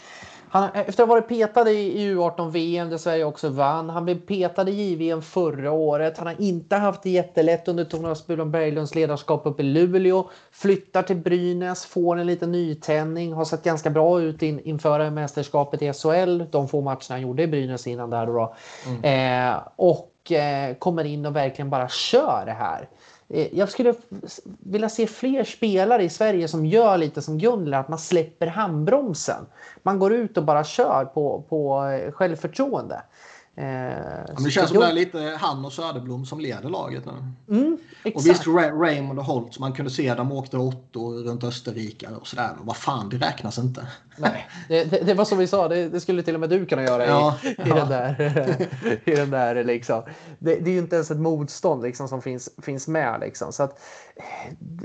Han, efter att ha varit petad i U18-VM där Sverige också vann. Han blev petad i JVM förra året. Han har inte haft det jättelätt under Thomas Bulon Berglunds ledarskap uppe i Luleå. Flyttar till Brynäs, får en liten nytändning. Har sett ganska bra ut in, inför mästerskapet i SHL. De få matcherna han gjorde i Brynäs innan där då. Mm. Eh, och eh, kommer in och verkligen bara kör det här. Eh, jag skulle vilja se fler spelare i Sverige som gör lite som Gunnar, att man släpper handbromsen. Man går ut och bara kör på, på eh, självförtroende. Eh, det känns som det är lite han och Söderblom som leder laget nu. Mm, och visst Raymond och Holt, man kunde se de åkte åttor runt Österrike och sådär. Men vad fan, det räknas inte. Nej, det, det, det var som vi sa, det, det, skulle till och med du kunna göra ja, i, i ja. den där. [LAUGHS] i den där liksom. det, det är ju inte ens ett motstånd liksom, som finns, finns med. Liksom. Så att,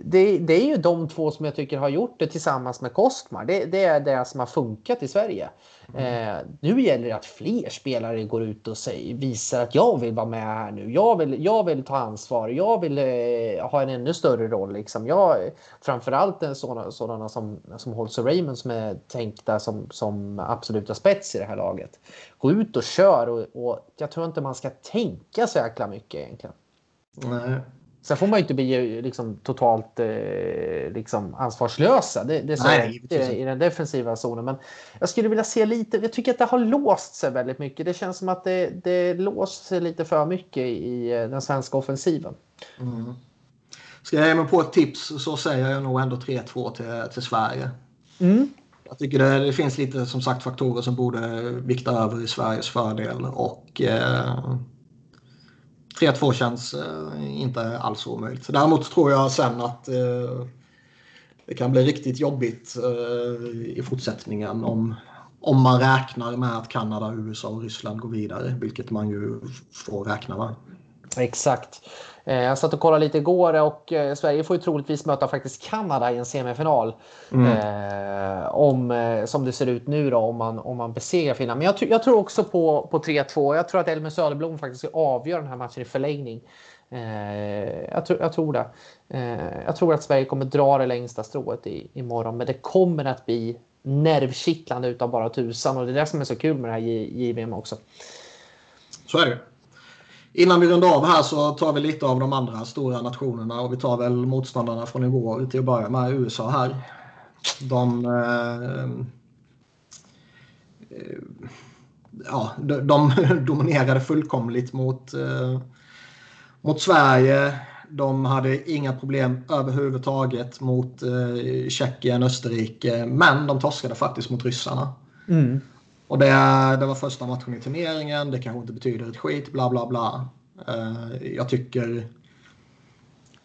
det, det är ju de två som jag tycker har gjort det tillsammans med Kostmar. Det, det är det som har funkat i Sverige. Eh, nu gäller det att fler spelare går ut och säger, visar att jag vill vara med här nu. Jag vill, jag vill ta ansvar. Jag vill eh, ha en ännu större roll. Liksom. Jag, framförallt sådana, sådana som, som Holtz och Raymond som är tänkta som, som absoluta spets i det här laget. Gå ut och kör och, och jag tror inte man ska tänka så jäkla mycket egentligen. Nej. Sen får man ju inte bli liksom, totalt eh, liksom, ansvarslösa. Det, det Nej, i, i den defensiva zonen. Men jag skulle vilja se lite. Jag tycker att det har låst sig väldigt mycket. Det känns som att det, det låst sig lite för mycket i eh, den svenska offensiven. Mm. ska jag ge mig på ett tips så säger jag nog ändå 3-2 till, till Sverige. Mm. Jag tycker det, det, finns lite som sagt faktorer som borde vikta över i Sveriges fördel och eh, 3-2 känns eh, inte alls omöjligt. Däremot tror jag sen att eh, det kan bli riktigt jobbigt eh, i fortsättningen om, om man räknar med att Kanada, USA och Ryssland går vidare, vilket man ju får räkna med. Exakt. Eh, jag satt och kollade lite igår och eh, Sverige får ju troligtvis möta faktiskt Kanada i en semifinal. Mm. Eh, om, eh, som det ser ut nu då, om man, om man besegrar Finland. Men jag, jag tror också på, på 3-2. Jag tror att Elmer Söderblom faktiskt ska avgöra den här matchen i förlängning. Eh, jag, tror, jag tror det. Eh, jag tror att Sverige kommer dra det längsta strået i, imorgon, men det kommer att bli nervkittlande utan bara tusan och det är det som är så kul med det här JVM också. Så är det. Innan vi rundar av här så tar vi lite av de andra stora nationerna och vi tar väl motståndarna från igår till att börja med USA här. De, eh, eh ja, de, de [LAUGHS] dominerade fullkomligt mot, eh, mot Sverige. De hade inga problem överhuvudtaget mot eh, Tjeckien, Österrike, men de torskade faktiskt mot ryssarna. Mm. Och det, det var första matchen i turneringen, det kanske inte betyder ett skit, bla bla bla. Uh, jag tycker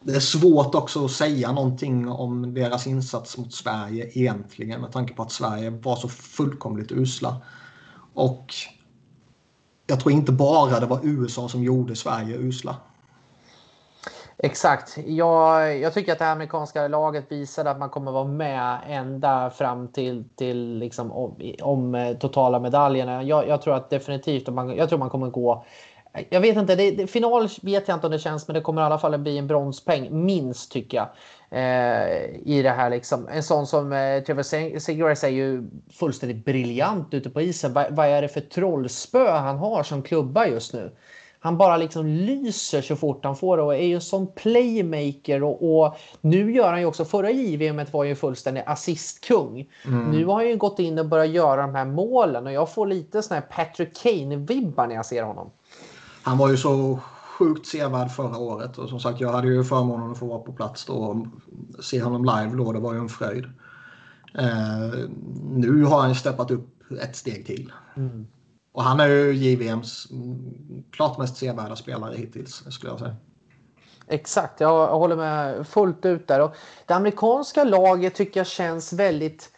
det är svårt också att säga någonting om deras insats mot Sverige egentligen med tanke på att Sverige var så fullkomligt usla. Och jag tror inte bara det var USA som gjorde Sverige usla. Exakt. Jag, jag tycker att det amerikanska laget visade att man kommer vara med ända fram till, till liksom om, om eh, totala medaljerna. Jag, jag, tror att definitivt man, jag tror man kommer gå jag vet inte, det, det, final vet jag inte om det känns, men det kommer i alla fall bli en bronspeng, minst tycker jag. Eh, I det här liksom. En sån som eh, Trevor Segures är ju fullständigt briljant ute på isen. Va, vad är det för trollspö han har som klubba just nu? Han bara liksom lyser så fort han får det och är ju en sån playmaker och, och nu gör han ju också, förra JVM var ju fullständig assistkung. Mm. Nu har han ju gått in och börjat göra de här målen och jag får lite sån här Patrick Kane-vibbar när jag ser honom. Han var ju så sjukt sevärd förra året och som sagt jag hade ju förmånen att få vara på plats då och se honom live då, det var ju en fröjd. Eh, nu har han steppat upp ett steg till. Mm. Och han är ju JVMs mm, klart mest sevärda spelare hittills, skulle jag säga. Exakt, jag håller med fullt ut där. Och det amerikanska laget tycker jag känns väldigt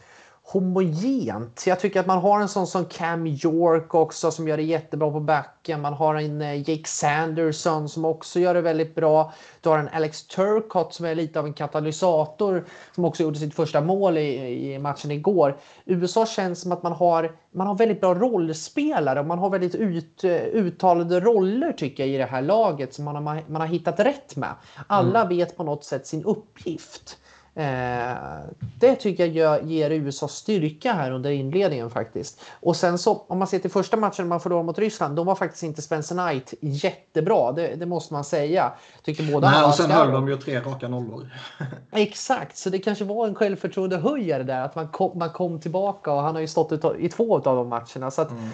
homogent. Jag tycker att man har en sån som Cam York också som gör det jättebra på backen. Man har en eh, Jake Sanderson som också gör det väldigt bra. Du har en Alex Turcott som är lite av en katalysator som också gjorde sitt första mål i, i matchen igår. USA känns som att man har, man har väldigt bra rollspelare och man har väldigt ut, eh, uttalade roller tycker jag i det här laget som man har, man har hittat rätt med. Alla mm. vet på något sätt sin uppgift. Eh, det tycker jag ger USA styrka här under inledningen faktiskt. Och sen så om man ser till första matchen man förlorade mot Ryssland, då var faktiskt inte Spencer Knight jättebra. Det, det måste man säga. Tyckte båda Nej, och sen höll de ju tre raka nollor. [LAUGHS] Exakt, så det kanske var en självförtroende höjare där att man kom, man kom tillbaka och han har ju stått i två av de matcherna. Så att, mm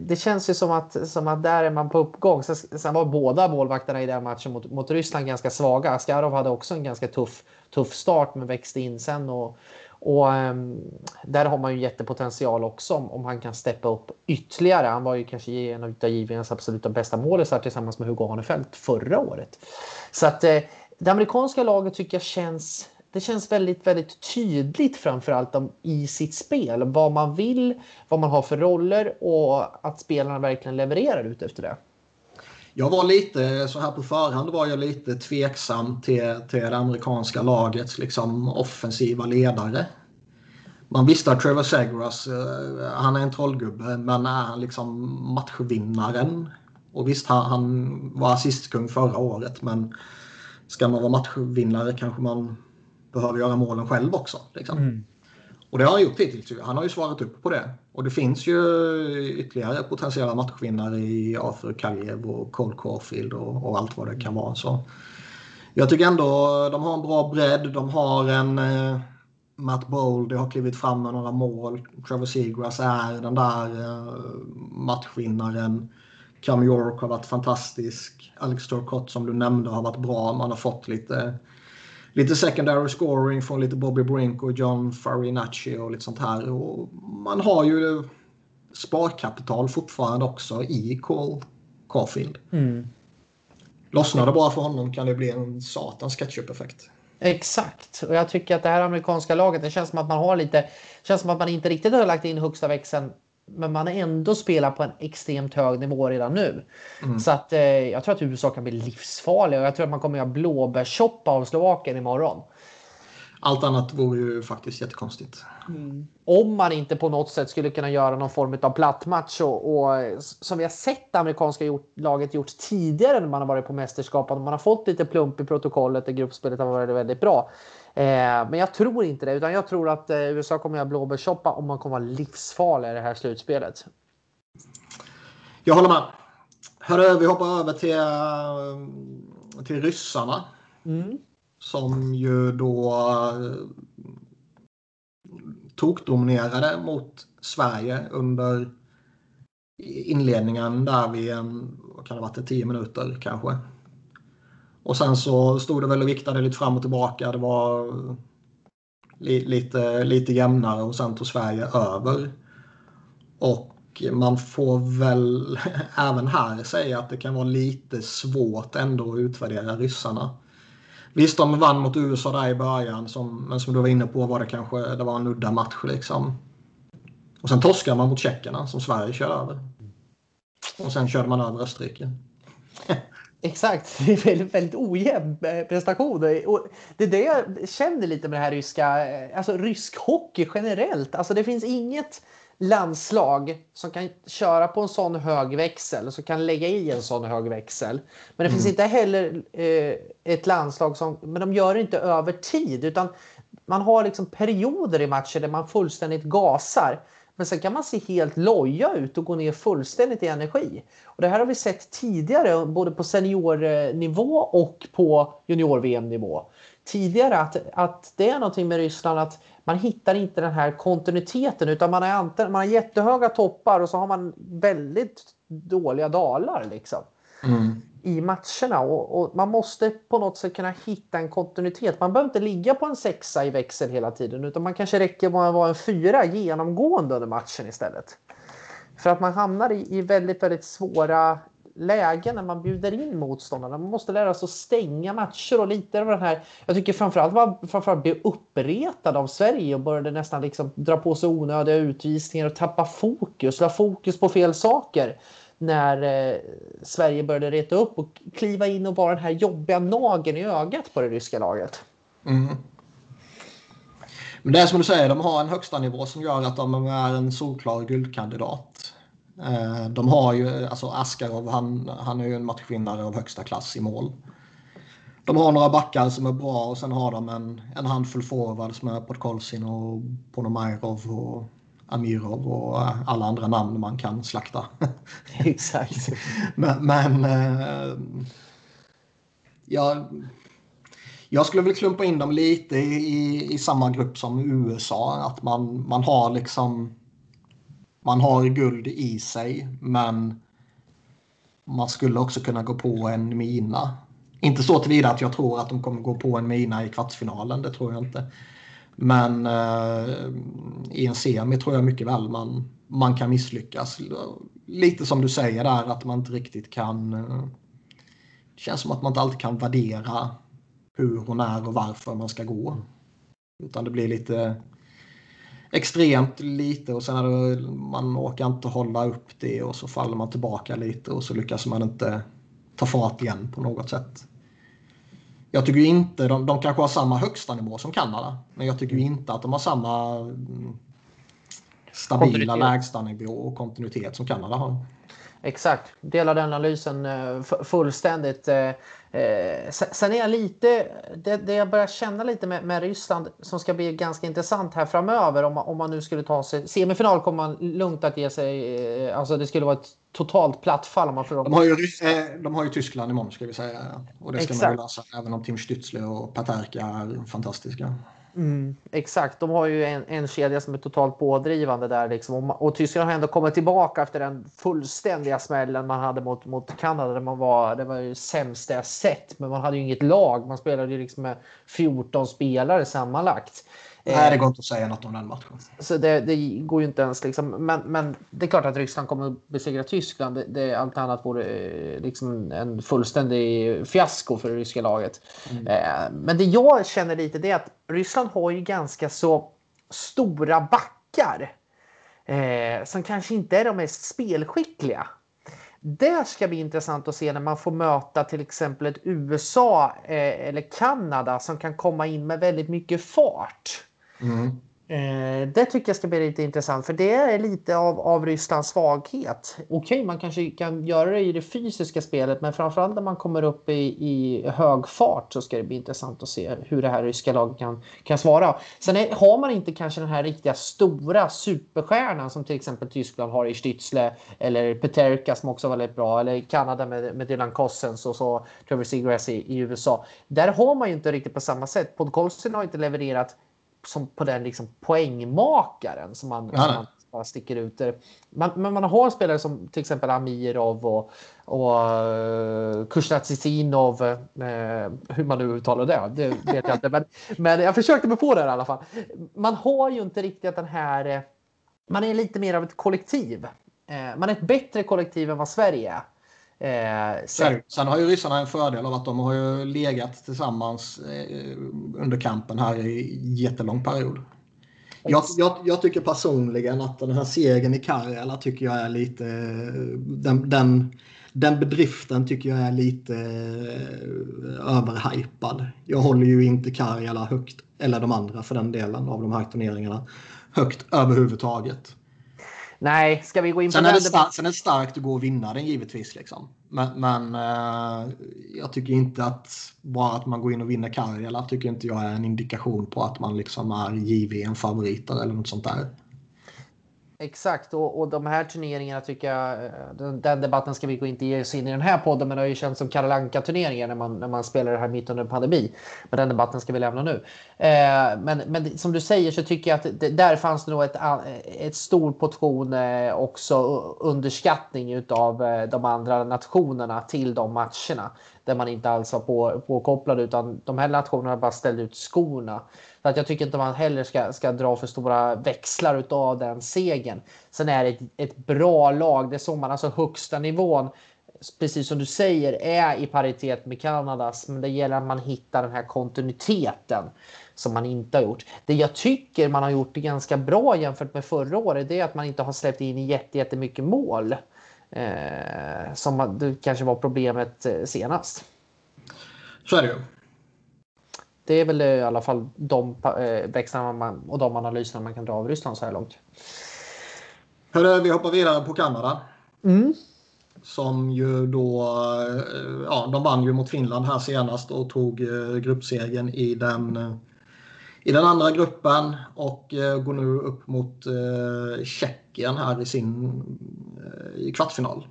det känns ju som att, som att där är man på uppgång. Sen, var båda målvakterna i den matchen mot, mot Ryssland ganska svaga. Askarov hade också en ganska tuff tuff start men växte in sen. Och, och um, där har man ju jättepotential också om, om han kan steppa upp ytterligare. Han var ju kanske en av JVMs absoluta bästa målisar tillsammans med Hugo Hanefelt förra året. Så att eh, det amerikanska laget tycker jag känns det känns väldigt, väldigt tydligt framförallt i sitt spel. Vad man vill, vad man har för roller och att spelarna verkligen levererar ut efter det. Jag var lite, så här på förhand var jag lite tveksam till, till det amerikanska lagets liksom, offensiva ledare. Man visste att Trevor Segras, eh, han är en trollgubbe, men är han liksom matchvinnaren? Och visst, han, han var assistkung förra året, men ska man vara matchvinnare kanske man behöver göra målen själv också. Liksom. Mm. Och det har han gjort hittills. Han har ju svarat upp på det. Och det finns ju ytterligare potentiella matchvinnare i Arthur Kaljev och Cole Caulfield och, och, allt vad det kan vara. Så jag tycker ändå de har en bra bredd. De har en eh, Matt Bold har klivit fram med några mål. Trevor Seagrass är den där eh, matchvinnaren. Cam York har varit fantastisk. Alex Turcott som du nämnde har varit bra. Man har fått lite, lite secondary scoring från lite Bobby Brink och John Farinacci och lite sånt här. Och man har ju sparkapital fortfarande också i Cole Caulfield. Mm. Lossnar det bara för honom kan det bli en satans ketchup-effekt. Exakt, och jag tycker att det här amerikanska laget, det känns som att man har lite, känns som att man inte riktigt har lagt in högsta växeln men man har ändå spelat på en extremt hög nivå redan nu. Mm. Så att eh, jag tror att USA kan bli livsfarliga och jag tror att man kommer att göra blåbärssoppa av Slovakien imorgon. Allt annat vore ju faktiskt jättekonstigt. Mm. Om man inte på något sätt skulle kunna göra någon form av plattmatch och, och som vi har sett det amerikanska gjort, laget gjort tidigare när man har varit på mästerskap. Man har fått lite plump i protokollet och gruppspelet har varit väldigt bra. Eh, men jag tror inte det, utan jag tror att eh, USA kommer att göra blåbärssoppa och man kommer att vara livsfarlig i det här slutspelet. Jag håller med. Hörru, vi hoppar över till, eh, till ryssarna. Mm. Som ju då tokdominerade mot Sverige under inledningen där en, vad kan det ha varit, 10 minuter kanske. Och sen så stod det väl och viktade lite fram och tillbaka. Det var li, lite, lite jämnare och sen tog Sverige över. Och man får väl [LAUGHS] även här säga att det kan vara lite svårt ändå att utvärdera ryssarna. Visst, de vann mot USA där i början, som, men som du var inne på var det kanske det var en udda match. Liksom. Och sen torskade man mot tjeckerna som Sverige körde över. Och sen körde man över Österrike. [LAUGHS] Exakt, [LAUGHS] det är väldigt, väldigt ojämn eh, prestation. Och det är det jag känner lite med det här ryska, eh, alltså rysk hockey generellt. Alltså det finns inget landslag som kan köra på en sån hög växel, som kan lägga i en sån hög växel. Men det finns mm. inte heller eh, ett landslag som, men de gör det inte över tid utan man har liksom perioder i matcher där man fullständigt gasar. Men sen kan man se helt loja ut och gå ner fullständigt i energi. Och det här har vi sett tidigare både på seniornivå och på junior-VM-nivå. Tidigare att, att det är någonting med Ryssland att man hittar inte den här kontinuiteten utan man har, man har jättehöga toppar och så har man väldigt dåliga dalar liksom. Mm i matcherna och, och, man måste på något sätt kunna hitta en kontinuitet. Man behöver inte ligga på en sexa i växel hela tiden utan man kanske räcker med att vara en fyra genomgående under matchen istället. För att man hamnar i, i väldigt, väldigt svåra lägen när man bjuder in motståndarna. Man måste lära sig att stänga matcher och lite av den här. Jag tycker framförallt man framförallt blev uppretad av Sverige och började nästan liksom dra på sig onödiga utvisningar och tappa fokus, la fokus på fel saker när eh, Sverige började reta upp och kliva in och vara den här jobbiga nagen i ögat på det ryska laget. Mm. Men det är som du säger, de har en högsta nivå som gör att de är en solklar guldkandidat. Eh, de har ju, alltså Askarov, han, han är ju en matchvinnare av högsta klass i mål. De har några backar som är bra och sen har de en, en handfull forwards med Podkolzin och Ponomairov och Amirov och alla andra namn man kan slakta. [LAUGHS] Exakt. [LAUGHS] men, men eh, jag, jag skulle väl klumpa in dem lite i, i samma grupp som USA. Att man, man har liksom man har guld i sig men man skulle också kunna gå på en mina. Inte så tillvida att jag tror att de kommer gå på en mina i kvartsfinalen, det tror jag inte. Men eh, i en semi tror jag mycket väl man, man kan misslyckas. Lite som du säger där att man inte riktigt kan... Eh, det känns som att man inte alltid kan värdera hur och när och varför man ska gå. Utan det blir lite extremt lite och sen är det, man orkar inte hålla upp det och så faller man tillbaka lite och så lyckas man inte ta fart igen på något sätt. Jag tycker inte, de, de kanske har samma högsta nivå som Kanada, men jag tycker inte att de har samma mm, stabila lägstanivå och kontinuitet som Kanada har. Exakt, delar den analysen eh, fullständigt. Eh, eh, sen är jag lite, det, det jag börjar känna lite med, med, Ryssland som ska bli ganska intressant här framöver om man, om man nu skulle ta sig, semifinal kommer man lugnt att ge sig, alltså det skulle vara ett totalt plattfall om man de har, ju, de har ju Tyskland imorgon ska vi säga och det ska Exakt. man ju lösa även om Tim Stützle och Paterka är fantastiska. Mm, exakt, de har ju en, en kedja som är totalt pådrivande där liksom. och, och Tyskland har ändå kommit tillbaka efter den fullständiga smällen man hade mot, mot Kanada. Där man var, det var ju sämsta jag sett, men man hade ju inget lag. Man spelade ju liksom med 14 spelare sammanlagt. Nej, det går inte att säga något om den matchen. Så det, det går ju inte ens liksom. Men, men det är klart att Ryssland kommer att besegra Tyskland. Det, det, allt annat vore eh, liksom en fullständig fiasko för det ryska laget. Mm. Eh, men det jag känner lite det är att Ryssland har ju ganska så stora backar. Eh, som kanske inte är de mest spelskickliga. Det ska bli intressant att se när man får möta till exempel ett USA eh, eller Kanada som kan komma in med väldigt mycket fart. Mm. Eh, det tycker jag ska bli lite intressant för det är lite av, av Rysslands svaghet. Okej, okay, man kanske kan göra det i det fysiska spelet men framförallt när man kommer upp i, i hög fart så ska det bli intressant att se hur det här ryska laget kan, kan svara. Sen är, har man inte kanske den här riktiga stora superstjärnan som till exempel Tyskland har i Stützle eller Peterka som också var väldigt bra eller Kanada med, med Dylan Cossens och så Trevor Seagrass i, i, USA. Där har man ju inte riktigt på samma sätt. Podkolzin har inte levererat som på den liksom poängmakaren som man, som man sticker ut. Man, men man har spelare som till exempel Amirov och, och uh, eh, Kuznetsov, uh, hur man nu uttalar det, det vet jag inte. Men, men jag försökte mig på det i alla fall. Man har ju inte riktigt den här, eh, man är lite mer av ett kollektiv. Man är ett bättre kollektiv än vad Sverige är. Eh, sen, sen, har ju ryssarna en fördel av att de har ju legat tillsammans eh, under kampen här i jättelång period. Jag, jag, jag, tycker personligen att den här segern i Karjala tycker jag är lite... Den, den, den bedriften tycker jag är lite eh, överhypad. Jag håller ju inte Karjala högt, eller de andra för den delen av de här turneringarna, högt överhuvudtaget. Nej, ska vi gå in på sen den? Är det starkt, sen är det starkt att gå och vinna den givetvis. Liksom. Men, men uh, jag tycker inte att bara att man går in och vinner Karjala tycker inte jag är en indikation på att man liksom är JVM favoriter eller något sånt där. Exakt, och, och de här turneringarna tycker jag, eh, den, den, debatten ska vi gå inte ge oss in i den här podden, men det har ju känts som karolanka turneringar när man, när man spelar det här mitt under en pandemi. Men den debatten ska vi lämna nu. Eh, men, men som du säger så tycker jag att det, där fanns det nog ett, ett stor portion eh, också underskattning av eh, de andra nationerna till de matcherna. Där man inte alls var på, påkopplad utan de här nationerna bara ställde ut skorna. Så att jag tycker inte man heller ska, ska dra för stora växlar av den segern. Sen är det ett, ett bra lag. Det är så man, alltså högsta nivån, precis som du säger, är i paritet med Kanadas. Men det gäller att man hittar den här kontinuiteten som man inte har gjort. Det jag tycker man har gjort ganska bra jämfört med förra året, det är att man inte har släppt in jättemycket mål. Eh, som det kanske var problemet eh, senast. Så är det ju. Det är väl i alla fall de eh, växlarna och de analyserna man kan dra av Ryssland så här långt. Hörru, vi hoppar vidare på Kanada. Mm. Som ju då, ja, de vann ju mot Finland här senast och tog gruppsegern i den, i den andra gruppen och går nu upp mot Tjeckien här i sin i kvartsfinal.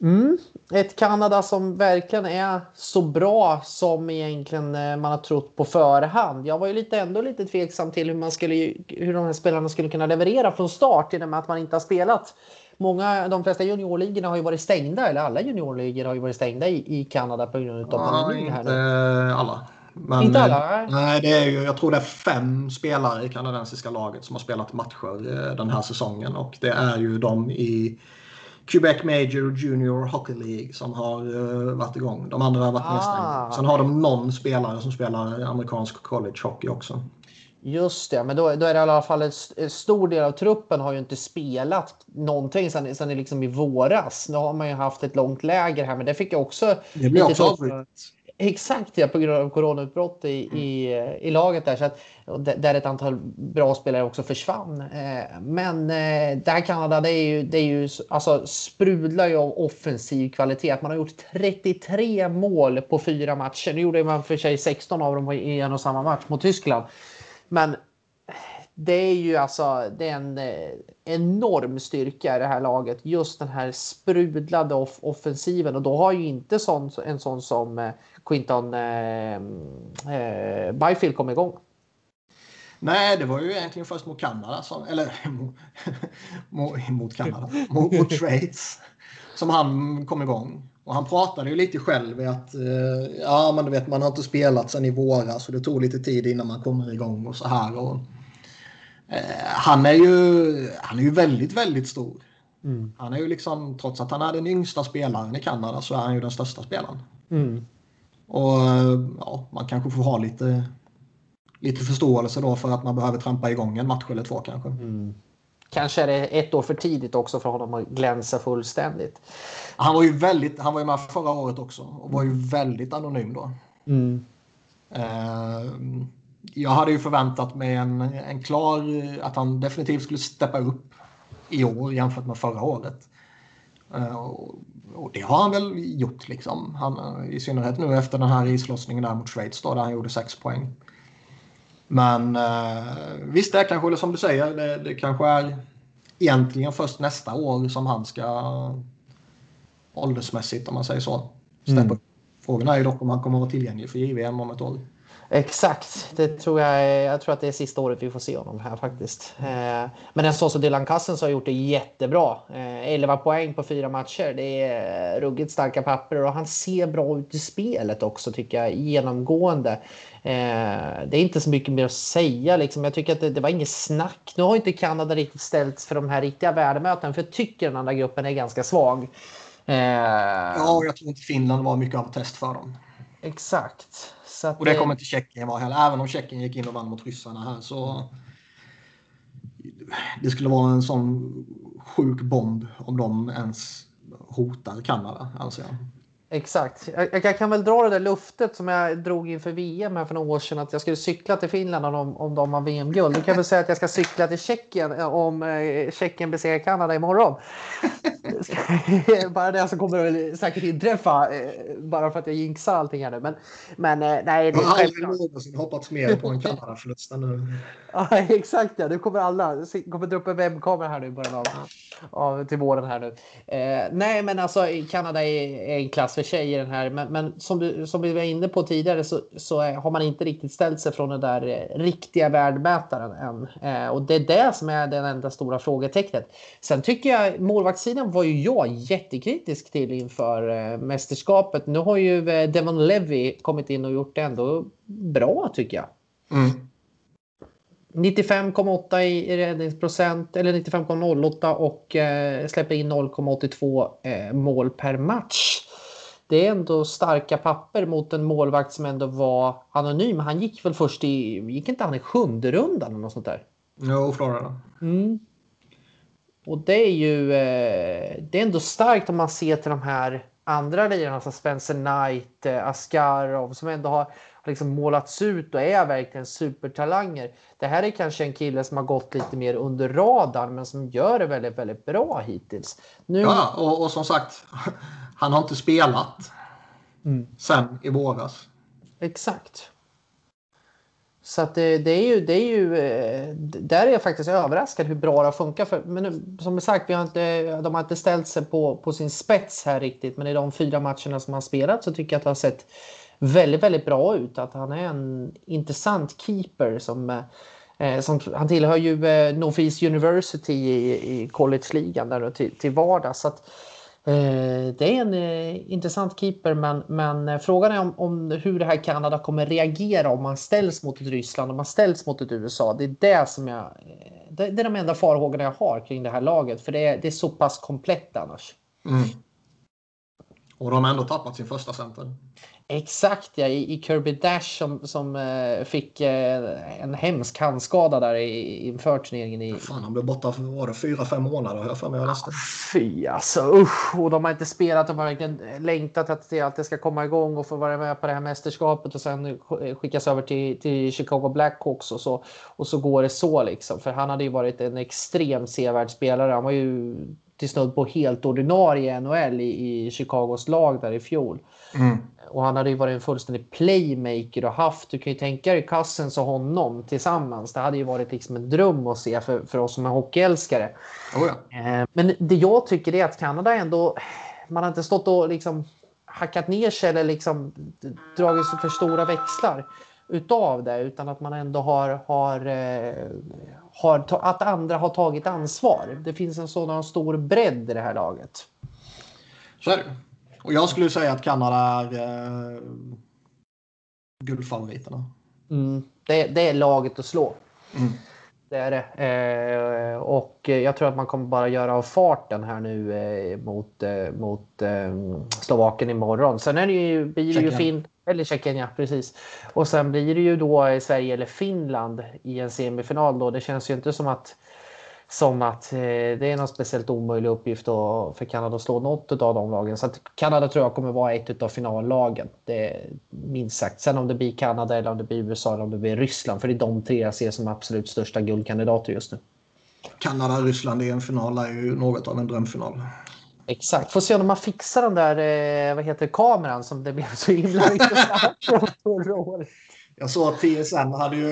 Mm. Ett Kanada som verkligen är så bra som egentligen eh, man har trott på förhand. Jag var ju lite, ändå lite tveksam till hur, man skulle, hur de här spelarna skulle kunna leverera från start i och med att man inte har spelat. Många, de flesta juniorligorna har ju varit stängda, eller alla juniorligor har ju varit stängda i, i Kanada på grund av pandemin. Här inte alla. Men, inte alla? Eh, nej, det är ju, jag tror det är fem spelare i kanadensiska laget som har spelat matcher eh, den här säsongen och det är ju de i Quebec Major Junior Hockey League som har uh, varit igång. De andra har varit ah, nedstängda. Sen har de någon spelare som spelar amerikansk college hockey också. Just det, men då, då är det i alla fall en stor del av truppen har ju inte spelat någonting sedan, sedan liksom i våras. Nu har man ju haft ett långt läger här, men det fick jag också. Det blir också avbrutet. Exakt, ja, på grund av coronautbrott i, mm. i, i laget där. Så att, där ett antal bra spelare också försvann. Eh, men eh, det här Kanada, det är ju, det är ju alltså, sprudlar ju av offensiv kvalitet. Man har gjort 33 mål på fyra matcher. Nu gjorde man för sig 16 av dem i en och samma match mot Tyskland. Men det är ju alltså det är en eh, enorm styrka i det här laget. Just den här sprudlade off offensiven och då har ju inte sån, en sån som Quinton eh, eh, Byfield kom igång. Nej, det var ju egentligen först mot Kanada, som, eller [LAUGHS] [LAUGHS] mot, mot Kanada, mot, mot [LAUGHS] Schweiz, som han kom igång. Och han pratade ju lite själv i att eh, ja, men du vet, man har inte spelat sedan i våras så det tog lite tid innan man kommer igång och så här. Och, eh, han är ju han är ju väldigt, väldigt stor. Mm. Han är ju liksom, trots att han är den yngsta spelaren i Kanada så är han ju den största spelaren. Mm. Och ja, man kanske får ha lite, lite förståelse då för att man behöver trampa igång en match eller två kanske. Mm. Kanske är det ett år för tidigt också för honom att glänsa fullständigt. Han var ju väldigt, han var ju med förra året också och var ju väldigt anonym då. Mm. Uh, jag hade ju förväntat mig en, en klar, att han definitivt skulle steppa upp i år jämfört med förra året. Uh, och det har han väl gjort liksom. Han, I synnerhet nu efter den här islossningen där mot Schweiz då, där han gjorde sex poäng. Men uh, visst, det är kanske som du säger, det, det kanske är egentligen först nästa år som han ska åldersmässigt om man säger så. Mm. Frågan är ju dock om han kommer att vara tillgänglig för JVM om ett år. Exakt, det tror jag. Jag tror att det är sista året vi får se honom här faktiskt. Eh, men en sån som Dylan Cousins har gjort det jättebra. 11 eh, poäng på fyra matcher. Det är ruggigt starka papper och han ser bra ut i spelet också tycker jag genomgående. Eh, det är inte så mycket mer att säga liksom. Jag tycker att det, det var inget snack. Nu har inte Kanada riktigt ställts för de här riktiga värdemötena för jag tycker den andra gruppen är ganska svag. Ja, jag tror inte Finland var mycket av test för dem. Exakt. Och det kommer inte Tjeckien vara heller. Även om Tjeckien gick in och vann mot ryssarna här så. Det skulle vara en sån sjuk bomb om de ens hotar Kanada, anser jag. Exakt. Jag, jag, kan väl dra det där luftet som jag drog inför VM här för några år sedan att jag skulle cykla till Finland om, om de har VM-guld. Du kan väl säga att jag ska cykla till Tjeckien eh, om eh, Tjeckien besegrar Kanada imorgon. bara det som kommer att säkert inträffa eh, bara för att jag jinxar allting här nu. Men, men eh, nej. Det har aldrig någonsin hoppats mer på en Kanada-förlust nu. ja, exakt ja. Nu kommer alla. Det kommer dra upp en webbkamera här nu i början av, av till våren här nu. Eh, nej, men alltså Kanada är, är en klass för sig i den här. Men, men som, du, som vi var inne på tidigare så, så har man inte riktigt ställt sig från den där eh, riktiga världmätaren än. Eh, och det är det som är den enda stora frågetecknet. Sen tycker jag målvaktssidan var ju jag jättekritisk till inför eh, mästerskapet. Nu har ju eh, Devon Levy kommit in och gjort det ändå bra tycker jag. Mm. 95,8 i räddningsprocent eller 95,08 och eh, släpper in 0,82 eh, mål per match. Det är ändå starka papper mot en målvakt som ändå var anonym. Han gick väl först i, gick inte han i sjunde rundan eller något sånt där? Jo, Florida. Mm. Och det är ju eh, det är ändå starkt om man ser till de här andra lirarna som Spencer Knight, eh, Askarov som ändå har liksom målats ut och är verkligen supertalanger. Det här är kanske en kille som har gått lite mer under radarn men som gör det väldigt, väldigt bra hittills. Nu... Ja, och, och som sagt, [LAUGHS] han har inte spelat mm. sen i våras. Exakt. Så att det, det, är ju, det är ju, eh, där är jag faktiskt överraskad hur bra det har funkat. För, men som sagt, vi har inte, de har inte ställt sig på, på sin spets här riktigt. Men i de fyra matcherna som han spelat så tycker jag att det har sett väldigt, väldigt bra ut. Att han är en intressant keeper som, eh, som han tillhör ju eh, Northeast University i, i college-ligan där till, till vardags. Så att, Eh, det är en eh, intressant keeper men, men eh, frågan är om, om, hur det här Kanada kommer reagera om man ställs mot ett Ryssland och man ställs mot ett USA. Det är det som jag... Det, det är de enda farhågorna jag har kring det här laget för det är, det är så pass komplett annars. Mm. Och de har ändå tappat sin första center. Exakt ja, i, i Kirby Dash som, som uh, fick uh, en hemsk handskada där i, inför turneringen. I... Fan, han blev borta för var det, fyra, fem månader har jag för mig jag läste. Fy alltså usch! Och de har inte spelat, de har verkligen längtat att det, att det ska komma igång och få vara med på det här mästerskapet och sen skickas över till, till Chicago Blackhawks och så. Och så går det så liksom. För han hade ju varit en extremt sevärd spelare. Han var ju till snudd på helt ordinarie NHL i, i Chicagos lag där i fjol. Mm. Och han hade ju varit en fullständig playmaker och haft, du kan ju tänka dig Cousins och honom tillsammans. Det hade ju varit liksom en dröm att se för, för oss som är hockeyälskare. Oh ja. Eh, men det jag tycker är att Kanada ändå, man har inte stått och liksom hackat ner sig eller liksom dragit för stora växlar. utav det utan att man ändå har, har, eh, har att andra har tagit ansvar. Det finns en sådan stor bredd i det här laget. Så är det. Och jag skulle säga att Kanada är eh, guldfavoriterna. Mm. Det, det, är laget att slå. Mm. Det är det. Eh, och jag tror att man kommer bara göra av farten här nu eh, mot, eh, mot eh, Slovakien imorgon. Sen är det ju, blir det ju fin eller Tjeckien, ja precis. Och sen blir det ju då Sverige eller Finland i en semifinal då. Det känns ju inte som att som att eh, det är någon speciellt omöjlig uppgift då för Kanada att slå något av de lagen. Så att Kanada tror jag kommer vara ett av finallagen. Det minst sagt. Sen om det blir Kanada eller om det blir USA eller om det blir Ryssland. För det är de tre jag ser som absolut största guldkandidater just nu. Kanada-Ryssland i en final är ju något av en drömfinal. Exakt. Får se om man fixar den där eh, vad heter kameran som det blev så himla [LAUGHS] intressant förra året. Jag såg att TSN hade ju,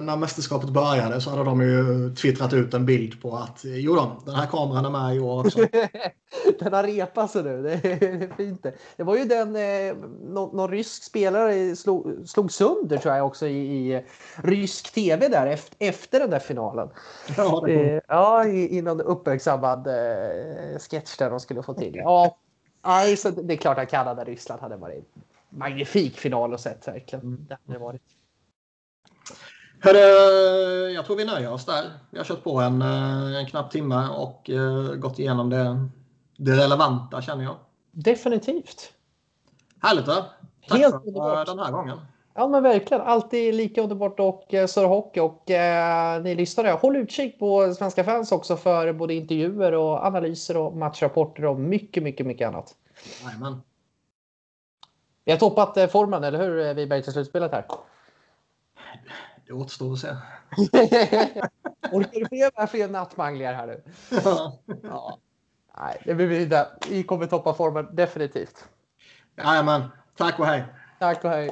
när mästerskapet började så hade de ju twittrat ut en bild på att jo då, den här kameran är med i år också. [LAUGHS] den har repat sig nu, det är fint det. Det var ju den, eh, någon, någon rysk spelare slog, slog sönder tror jag också i, i rysk tv där efter, efter den där finalen. Ja, eh, ja i, någon uppmärksammad eh, sketch där de skulle få till. Ja, [LAUGHS] alltså, det är klart att Kanada-Ryssland hade varit magnifik final att sett verkligen. Mm. Det hade varit. Hörru, jag tror vi nöjer oss där. Vi har kört på en, eh, en knapp timme och uh, gått igenom det, det relevanta känner jag. Definitivt. Härligt va? Tack Helt för underbart. den här gången. Ja men verkligen. Alltid lika underbart och eh, Sir Hockey och eh, ni lyssnare. Håll utkik på Svenska fans också för både intervjuer och analyser och matchrapporter och mycket, mycket, mycket annat. Jajamän. Vi har toppat eh, formen, eller hur eh, Wiberg, till slutspelet här? Det återstår att se. [LAUGHS] Orkar du fler, fler nattmanglingar här nu? ja. Nej, det blir vi. Vi kommer toppa formen definitivt. Jajamän. Tack och hej. Tack och hej.